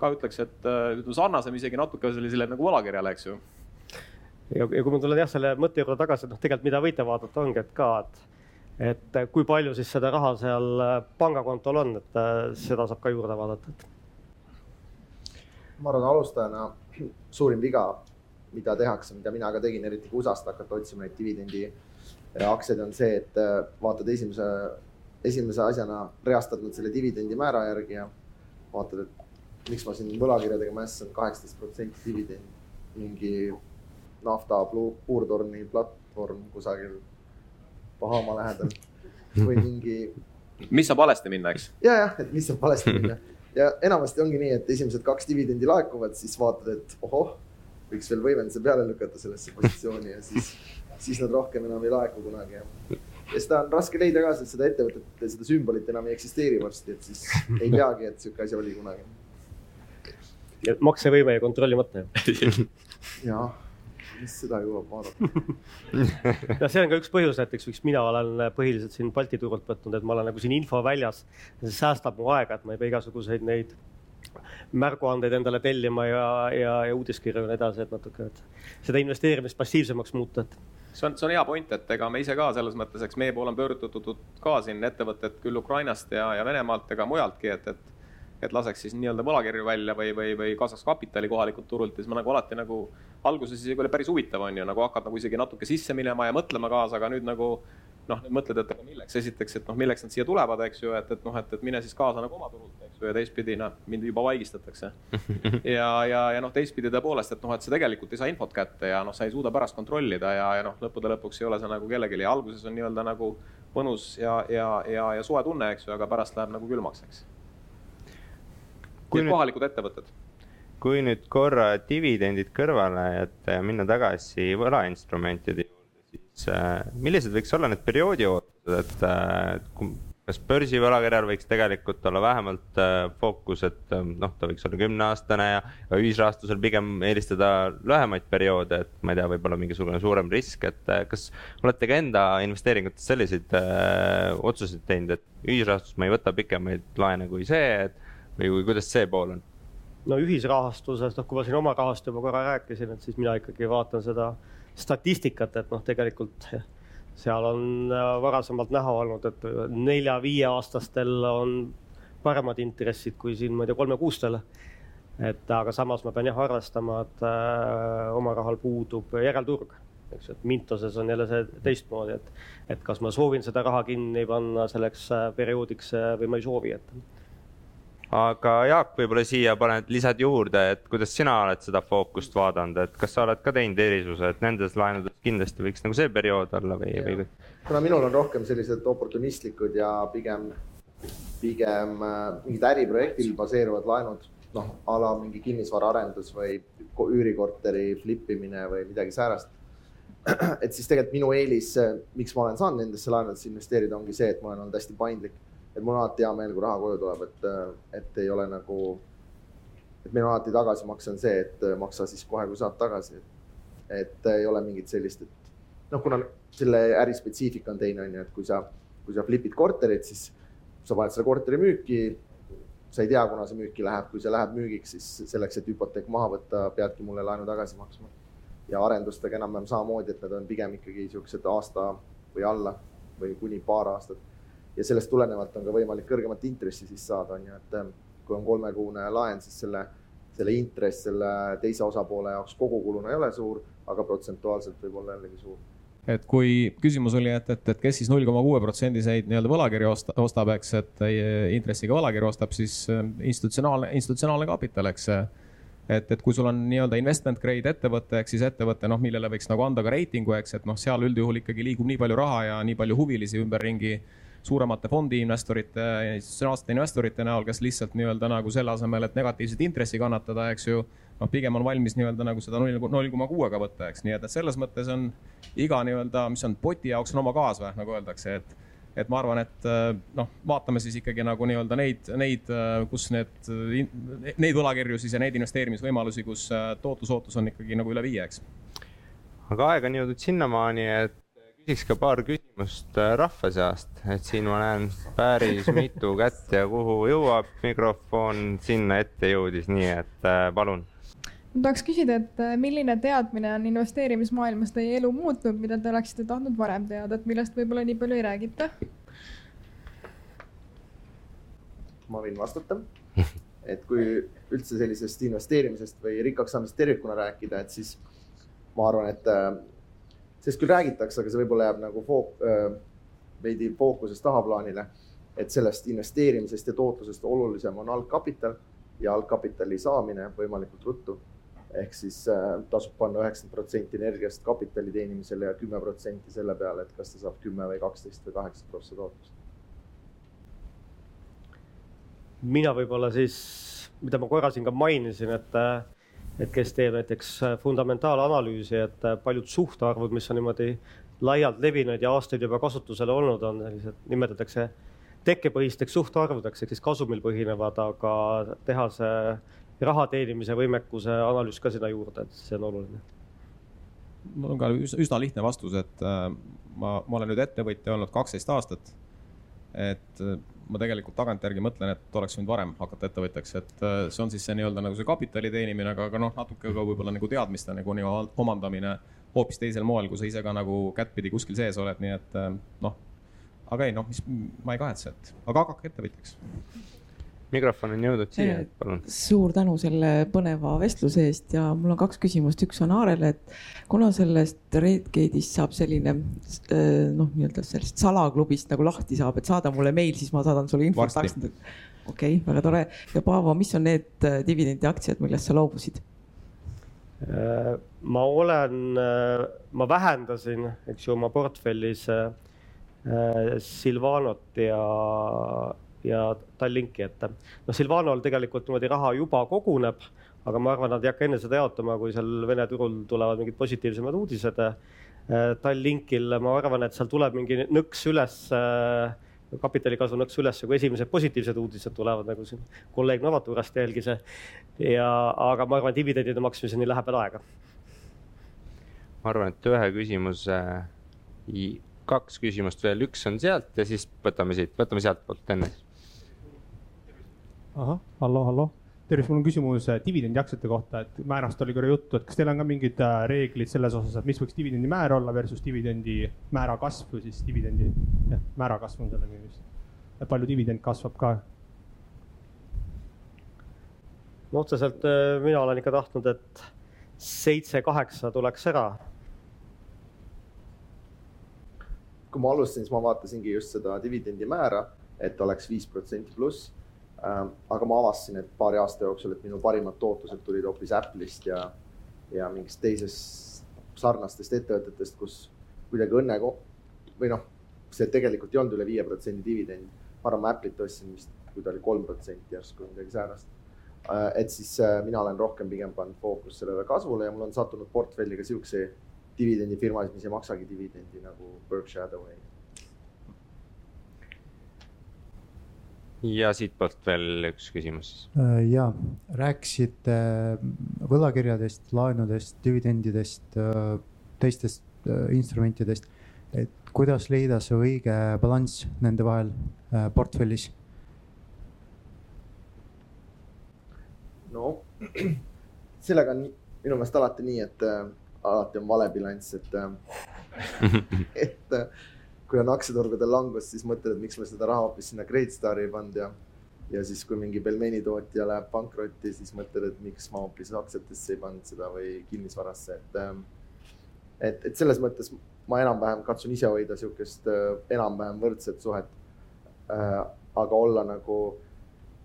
ka ütleks, et ütleme sarnasem isegi natuke sellisele nagu võlakirjale, eks ju. ja, ja kui ma tulen jah selle mõtte juurde tagasi, et noh, tegelikult mida võite vaadata, ongi, et ka, et et kui palju siis seda raha seal pangakontol on, et seda saab ka juurde vaadata, et ma arvan, alustajana (clears throat) suurim viga, mida tehakse, mida mina ka tegin, eriti kui USA-st hakata otsima neid dividendi aktsiaid, on see, et äh, vaatad esimese, esimese asjana reastad nad selle dividendi määra järgi ja vaatad, et miks ma siin võlakirjadega mässan kaheksateist protsenti dividendi mingi nafta puurtorni platvorm kusagil Bahama lähedal või (laughs) mingi. mis saab valesti minna, eks? ja, jah, et mis saab valesti minna (laughs) ja enamasti ongi nii, et esimesed kaks dividendi laekuvad, siis vaatad, et ohoh, võiks veel võimenduse peale lükata sellesse positsiooni ja siis, siis nad rohkem enam ei laeku kunagi ja. seda on raske leida ka, sest seda ettevõtet, seda sümbolit enam ei eksisteeri varsti, et siis ei teagi, et sihuke asi oli kunagi. maksevõime ja kontrollimata jah (laughs) mis seda jõuab vaadata no see on ka üks põhjus näiteks, miks mina olen põhiliselt siin Balti turult võtnud, et ma olen nagu siin info väljas. see säästab mu aega, et ma ei pea igasuguseid neid märguandeid endale tellima ja, ja, ja uudiskirju ja nii edasi, et natuke, et seda investeerimist passiivsemaks muuta, et see on, see on hea point, et ega me ise ka selles mõttes, eks meie poole on pöördutud ka siin ettevõtted küll Ukrainast ja, ja Venemaalt ega mujaltki, et, et et laseks siis nii-öelda võlakirju välja või, või, või kaasaks kapitali kohalikult turult ja siis ma nagu alati nagu alguses isegi oli päris huvitav, on ju, nagu hakkad nagu isegi natuke sisse minema ja mõtlema kaasa, aga nüüd nagu noh, mõtled, et aga milleks, esiteks, et noh, milleks nad siia tulevad, eks ju, et, et noh, et, et mine siis kaasa nagu oma turult, eks ju, ja teistpidi noh, mind juba vaigistatakse. (laughs) ja, ja, ja noh, teistpidi tõepoolest, et noh, et sa tegelikult ei saa infot kätte ja noh, sa ei suuda pärast kontrollida ja, ja noh, lõppude lõpuks ei ole see nagu kellelegi. Ja alguses on nii-öelda nagu mõnus ja, ja, ja, ja soe tunne, eks ju, aga pärast läheb nagu külmaks, eks kui nüüd kohalikud ettevõtted. kui nüüd korra dividendid kõrvale jätta ja minna tagasi võlainstrumentide juurde, siis äh, millised võiks olla need perioodi ootused, et äh, kas börsivõlakirjal võiks tegelikult olla vähemalt äh, fookus, et äh, noh, ta võiks olla kümneaastane ja, ja ühisrahastusel pigem eelistada lühemaid perioode, et ma ei tea, võib-olla mingisugune suurem risk, et äh, kas olete ka enda investeeringutes selliseid äh, otsuseid teinud, et ühisrahastus ma ei võta pikemaid laene kui see, et või kuidas see pool on? no ühisrahastuses, noh, kui ma siin oma rahast juba korra rääkisin, et siis mina ikkagi vaatan seda statistikat, et noh, tegelikult seal on varasemalt näha olnud, et nelja-viieaastastel on paremad intressid kui siin, ma ei tea, kolmekuustel. et aga samas ma pean jah arvestama, et äh, oma rahal puudub järelturg, eks et Mintoses on jälle see teistmoodi, et, et kas ma soovin seda raha kinni panna selleks äh, perioodiks äh, või ma ei soovi, et aga Jaak, võib-olla siia paned, lisad juurde, et kuidas sina oled seda fookust vaadanud, et kas sa oled ka teinud erisuse, et nendes laenudes kindlasti võiks nagu see periood olla või, või? kuna minul on rohkem sellised oportunistlikud ja pigem, pigem äh, mingid äriprojektil baseeruvad laenud, noh a la mingi kinnisvaraarendus või üürikorteri flip imine või midagi säärast. et siis tegelikult minu eelis, miks ma olen saanud nendesse laenudesse investeerida, ongi see, et ma olen olnud hästi paindlik et mul on alati hea meel, kui raha koju tuleb, et, et ei ole nagu, et meil on alati tagasimakse on see, et maksa siis kohe, kui saad tagasi. et ei ole mingit sellist, et noh, kuna selle äri spetsiifika on teine, on ju, et kui sa, kui sa flip'id korterit, siis sa paned selle korteri müüki. sa ei tea, kuna see müüki läheb, kui see läheb müügiks, siis selleks, et hüpoteek maha võtta, peadki mulle laenu tagasi maksma. ja arendustega enam-vähem samamoodi, et need on pigem ikkagi siuksed aasta või alla või kuni paar aastat ja sellest tulenevalt on ka võimalik kõrgemat intressi siis saada, on ju, et ähm, kui on kolmekuune laen, siis selle, selle intress selle teise osapoole jaoks kogukuluna ei ole suur, aga protsentuaalselt võib olla jällegi suur et kui küsimus oli, et, et, et kes siis null koma kuue protsendiseid nii-öelda võlakirju osta, ostab, eks, et intressiga võlakirju ostab, siis ähm, institutsionaalne, institutsionaalne kapital, eks. et, et kui sul on nii-öelda investment grade ettevõte, ehk siis ettevõte, noh, millele võiks nagu anda ka reitingu, eks, et noh, seal üldjuhul ikkagi liigub nii palju raha ja nii palju huvilisi ümberringi suuremate fondiinvestorite institutsionaalsete investorite näol, kes lihtsalt nii-öelda nagu selle asemel, et negatiivset intressi kannatada, eks ju. noh, pigem on valmis nii-öelda nagu seda null koma kuuega võtta, eks, nii et, et selles mõttes on iga nii-öelda, mis on poti jaoks on oma kaas või nagu öeldakse, et et ma arvan, et noh, vaatame siis ikkagi nagu nii-öelda neid, neid, kus need, neid võlakirju siis ja neid investeerimisvõimalusi, kus tootlusootus on ikkagi nagu üle viie, eks. aga aeg on jõudnud sinnamaani, et küsiks ka paar küsimust äh, rahva seast, et siin ma näen päris mitu (laughs) kätt ja kuhu jõuab mikrofon, sinna ette jõudis, nii et äh, palun. ma tahaks küsida, et äh, milline teadmine on investeerimismaailmas teie elu muutnud, mida te oleksite tahtnud varem teada, et millest võib-olla nii palju ei räägita? ma võin vastata, et kui üldse sellisest investeerimisest või rikkaks saamisest tervikuna rääkida, et siis ma arvan, et sellest küll räägitakse, aga see võib-olla jääb nagu fook-, veidi fookusest tahaplaanile. et sellest investeerimisest ja tootlusest olulisem on algkapital ja algkapitali saamine võimalikult ruttu. ehk siis äh, tasub panna üheksakümmend protsenti energiast kapitali teenimisele ja kümme protsenti selle peale, et kas ta saab kümme või kaksteist või kaheksa prossa tootlust. mina võib-olla siis, mida ma korra siin ka mainisin, et äh, et kes teeb näiteks äh, fundamentaalanalüüsi, et äh, paljud suhtarvud, mis on niimoodi laialt levinud ja aastaid juba kasutusel olnud, on sellised, nimetatakse tekkepõhisteks suhtarvudeks ehk siis kasumil põhinevad, aga tehase raha teenimise võimekuse analüüs ka sinna juurde, et see on oluline. mul on ka üsna lihtne vastus, et äh, ma, ma olen nüüd ettevõtja olnud kaksteist aastat. et ma tegelikult tagantjärgi mõtlen, et oleks võinud varem hakata ettevõtjaks, et äh, see on siis see nii-öelda nagu see kapitali teenimine, aga, aga noh, natuke ka võib-olla nagu teadmiste nagu nii omandamine hoopis teisel moel, kui sa ise ka nagu kättpidi kuskil sees oled, nii et äh, noh. aga ei noh, mis ma ei kahetse, et aga hakake ettevõtjaks mikrofon on jõudnud siia, palun. suur tänu selle põneva vestluse eest ja mul on kaks küsimust, üks on Aarele, et kuna sellest Redgate'ist saab selline äh, noh, nii-öelda sellest salaklubist nagu lahti saab, et saada mulle meil, siis ma saadan sulle infot. okei okay,, väga tore ja Paavo, mis on need äh, dividendiaktsiad, millest sa loobusid? Äh, ma olen, ma vähendasin, eks ju, oma portfellis Silvanot ja ja Tallinki, et noh, Silvanol tegelikult niimoodi raha juba koguneb, aga ma arvan, nad ei hakka enne seda jaotama, kui seal Vene turul tulevad mingid positiivsemad uudised. Tallinkil ma arvan, et seal tuleb mingi nõks üles kapitalikasvu nõks üles, kui esimesed positiivsed uudised tulevad, nagu siin kolleeg Novaturast jälgis. ja, aga ma arvan, dividendide maksmiseni läheb veel aega. ma arvan, et ühe küsimuse, kaks küsimust veel, üks on sealt ja siis võtame siit, võtame sealtpoolt enne ahah, hallo, hallo. tervist, mul on küsimus äh, dividendiaktsiate kohta, et määrast oli korra juttu, et kas teil on ka mingid äh, reeglid selles osas, et mis võiks dividendi määr olla versus dividendi määra kasv või siis dividendi, jah, määra kasv on selle nimi vist. palju dividend kasvab ka? no otseselt äh, mina olen ikka tahtnud, et seitse-kaheksa tuleks ära. kui ma alustasin, siis ma vaatasingi just seda dividendi määra, et oleks viis protsenti pluss. Ähm, aga ma avastasin, et paari aasta jooksul, et minu parimad tootlused tulid hoopis Apple'ist ja, ja mingist teisest sarnastest ettevõtetest, kus kuidagi õnne või noh, see tegelikult ei olnud üle viie protsendi dividend. ma arvan, ma Apple'it ostsin vist, kui ta oli kolm protsenti järsku midagi säärast Äh, et siis äh, mina olen rohkem pigem pannud fookust sellele kasvule ja mul on sattunud portfelli ka siukse dividendifirmasid, mis ei maksagi dividendi nagu Berkshire Hathaway. Ja siitpoolt veel üks küsimus siis. Äh, ja, rääkisite võlakirjadest, laenudest, dividendidest, teistest instrumentidest. et kuidas leida see õige balanss nende vahel portfellis no (clears throat) sellega on minu meelest alati nii, et äh, alati on vale bilanss, et äh, (laughs) et äh, kui on aktsiaturgudel langus, siis mõtled, et miks me seda raha hoopis sinna Greatstari ei pannud ja ja siis, kui mingi pelmeni tootja läheb pankrotti, siis mõtled, et miks ma hoopis aktsiatesse ei pannud seda või kinnisvarasse, et äh, et, et selles mõttes ma enam-vähem katsun ise hoida niisugust äh, enam-vähem võrdset suhet äh,. aga olla nagu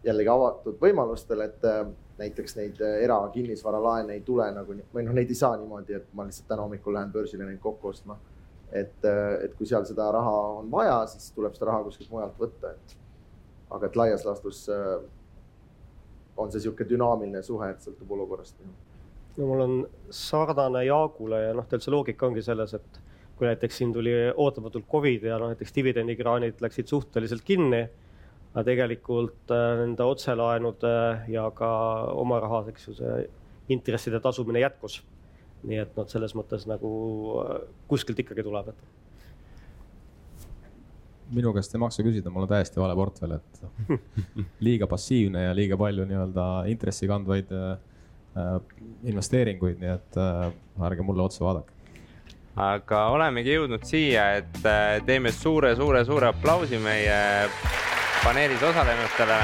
jällegi avatud võimalustele, et äh, näiteks neid erakinnisvaralaene ei tule nagu või noh, neid ei saa niimoodi, et ma lihtsalt täna hommikul lähen börsile neid kokku ostma. Et, äh, et kui seal seda raha on vaja, siis tuleb seda raha kuskilt mujalt võtta, et aga et laias laastus äh, on see niisugune dünaamiline suhe, et sõltub olukorrast. no mul on sarnane Jaagule ja noh, teil see loogika ongi selles, et kui näiteks siin tuli ootamatult Covid ja noh, näiteks dividendikraanid läksid suhteliselt kinni aga tegelikult äh, nende otselaenude ja ka oma raha, eks ju, see intresside tasumine jätkus. Nii et noh, selles mõttes nagu äh, kuskilt ikkagi tuleb, et minu käest ei maksa küsida, mul on täiesti vale portfell, et (laughs) liiga passiivne ja liiga palju nii-öelda intressi kandvaid äh, investeeringuid, nii et äh, ärge mulle otsa vaadake. aga olemegi jõudnud siia, et äh, teeme suure-suure-suure aplausi meie paneelis osalenutele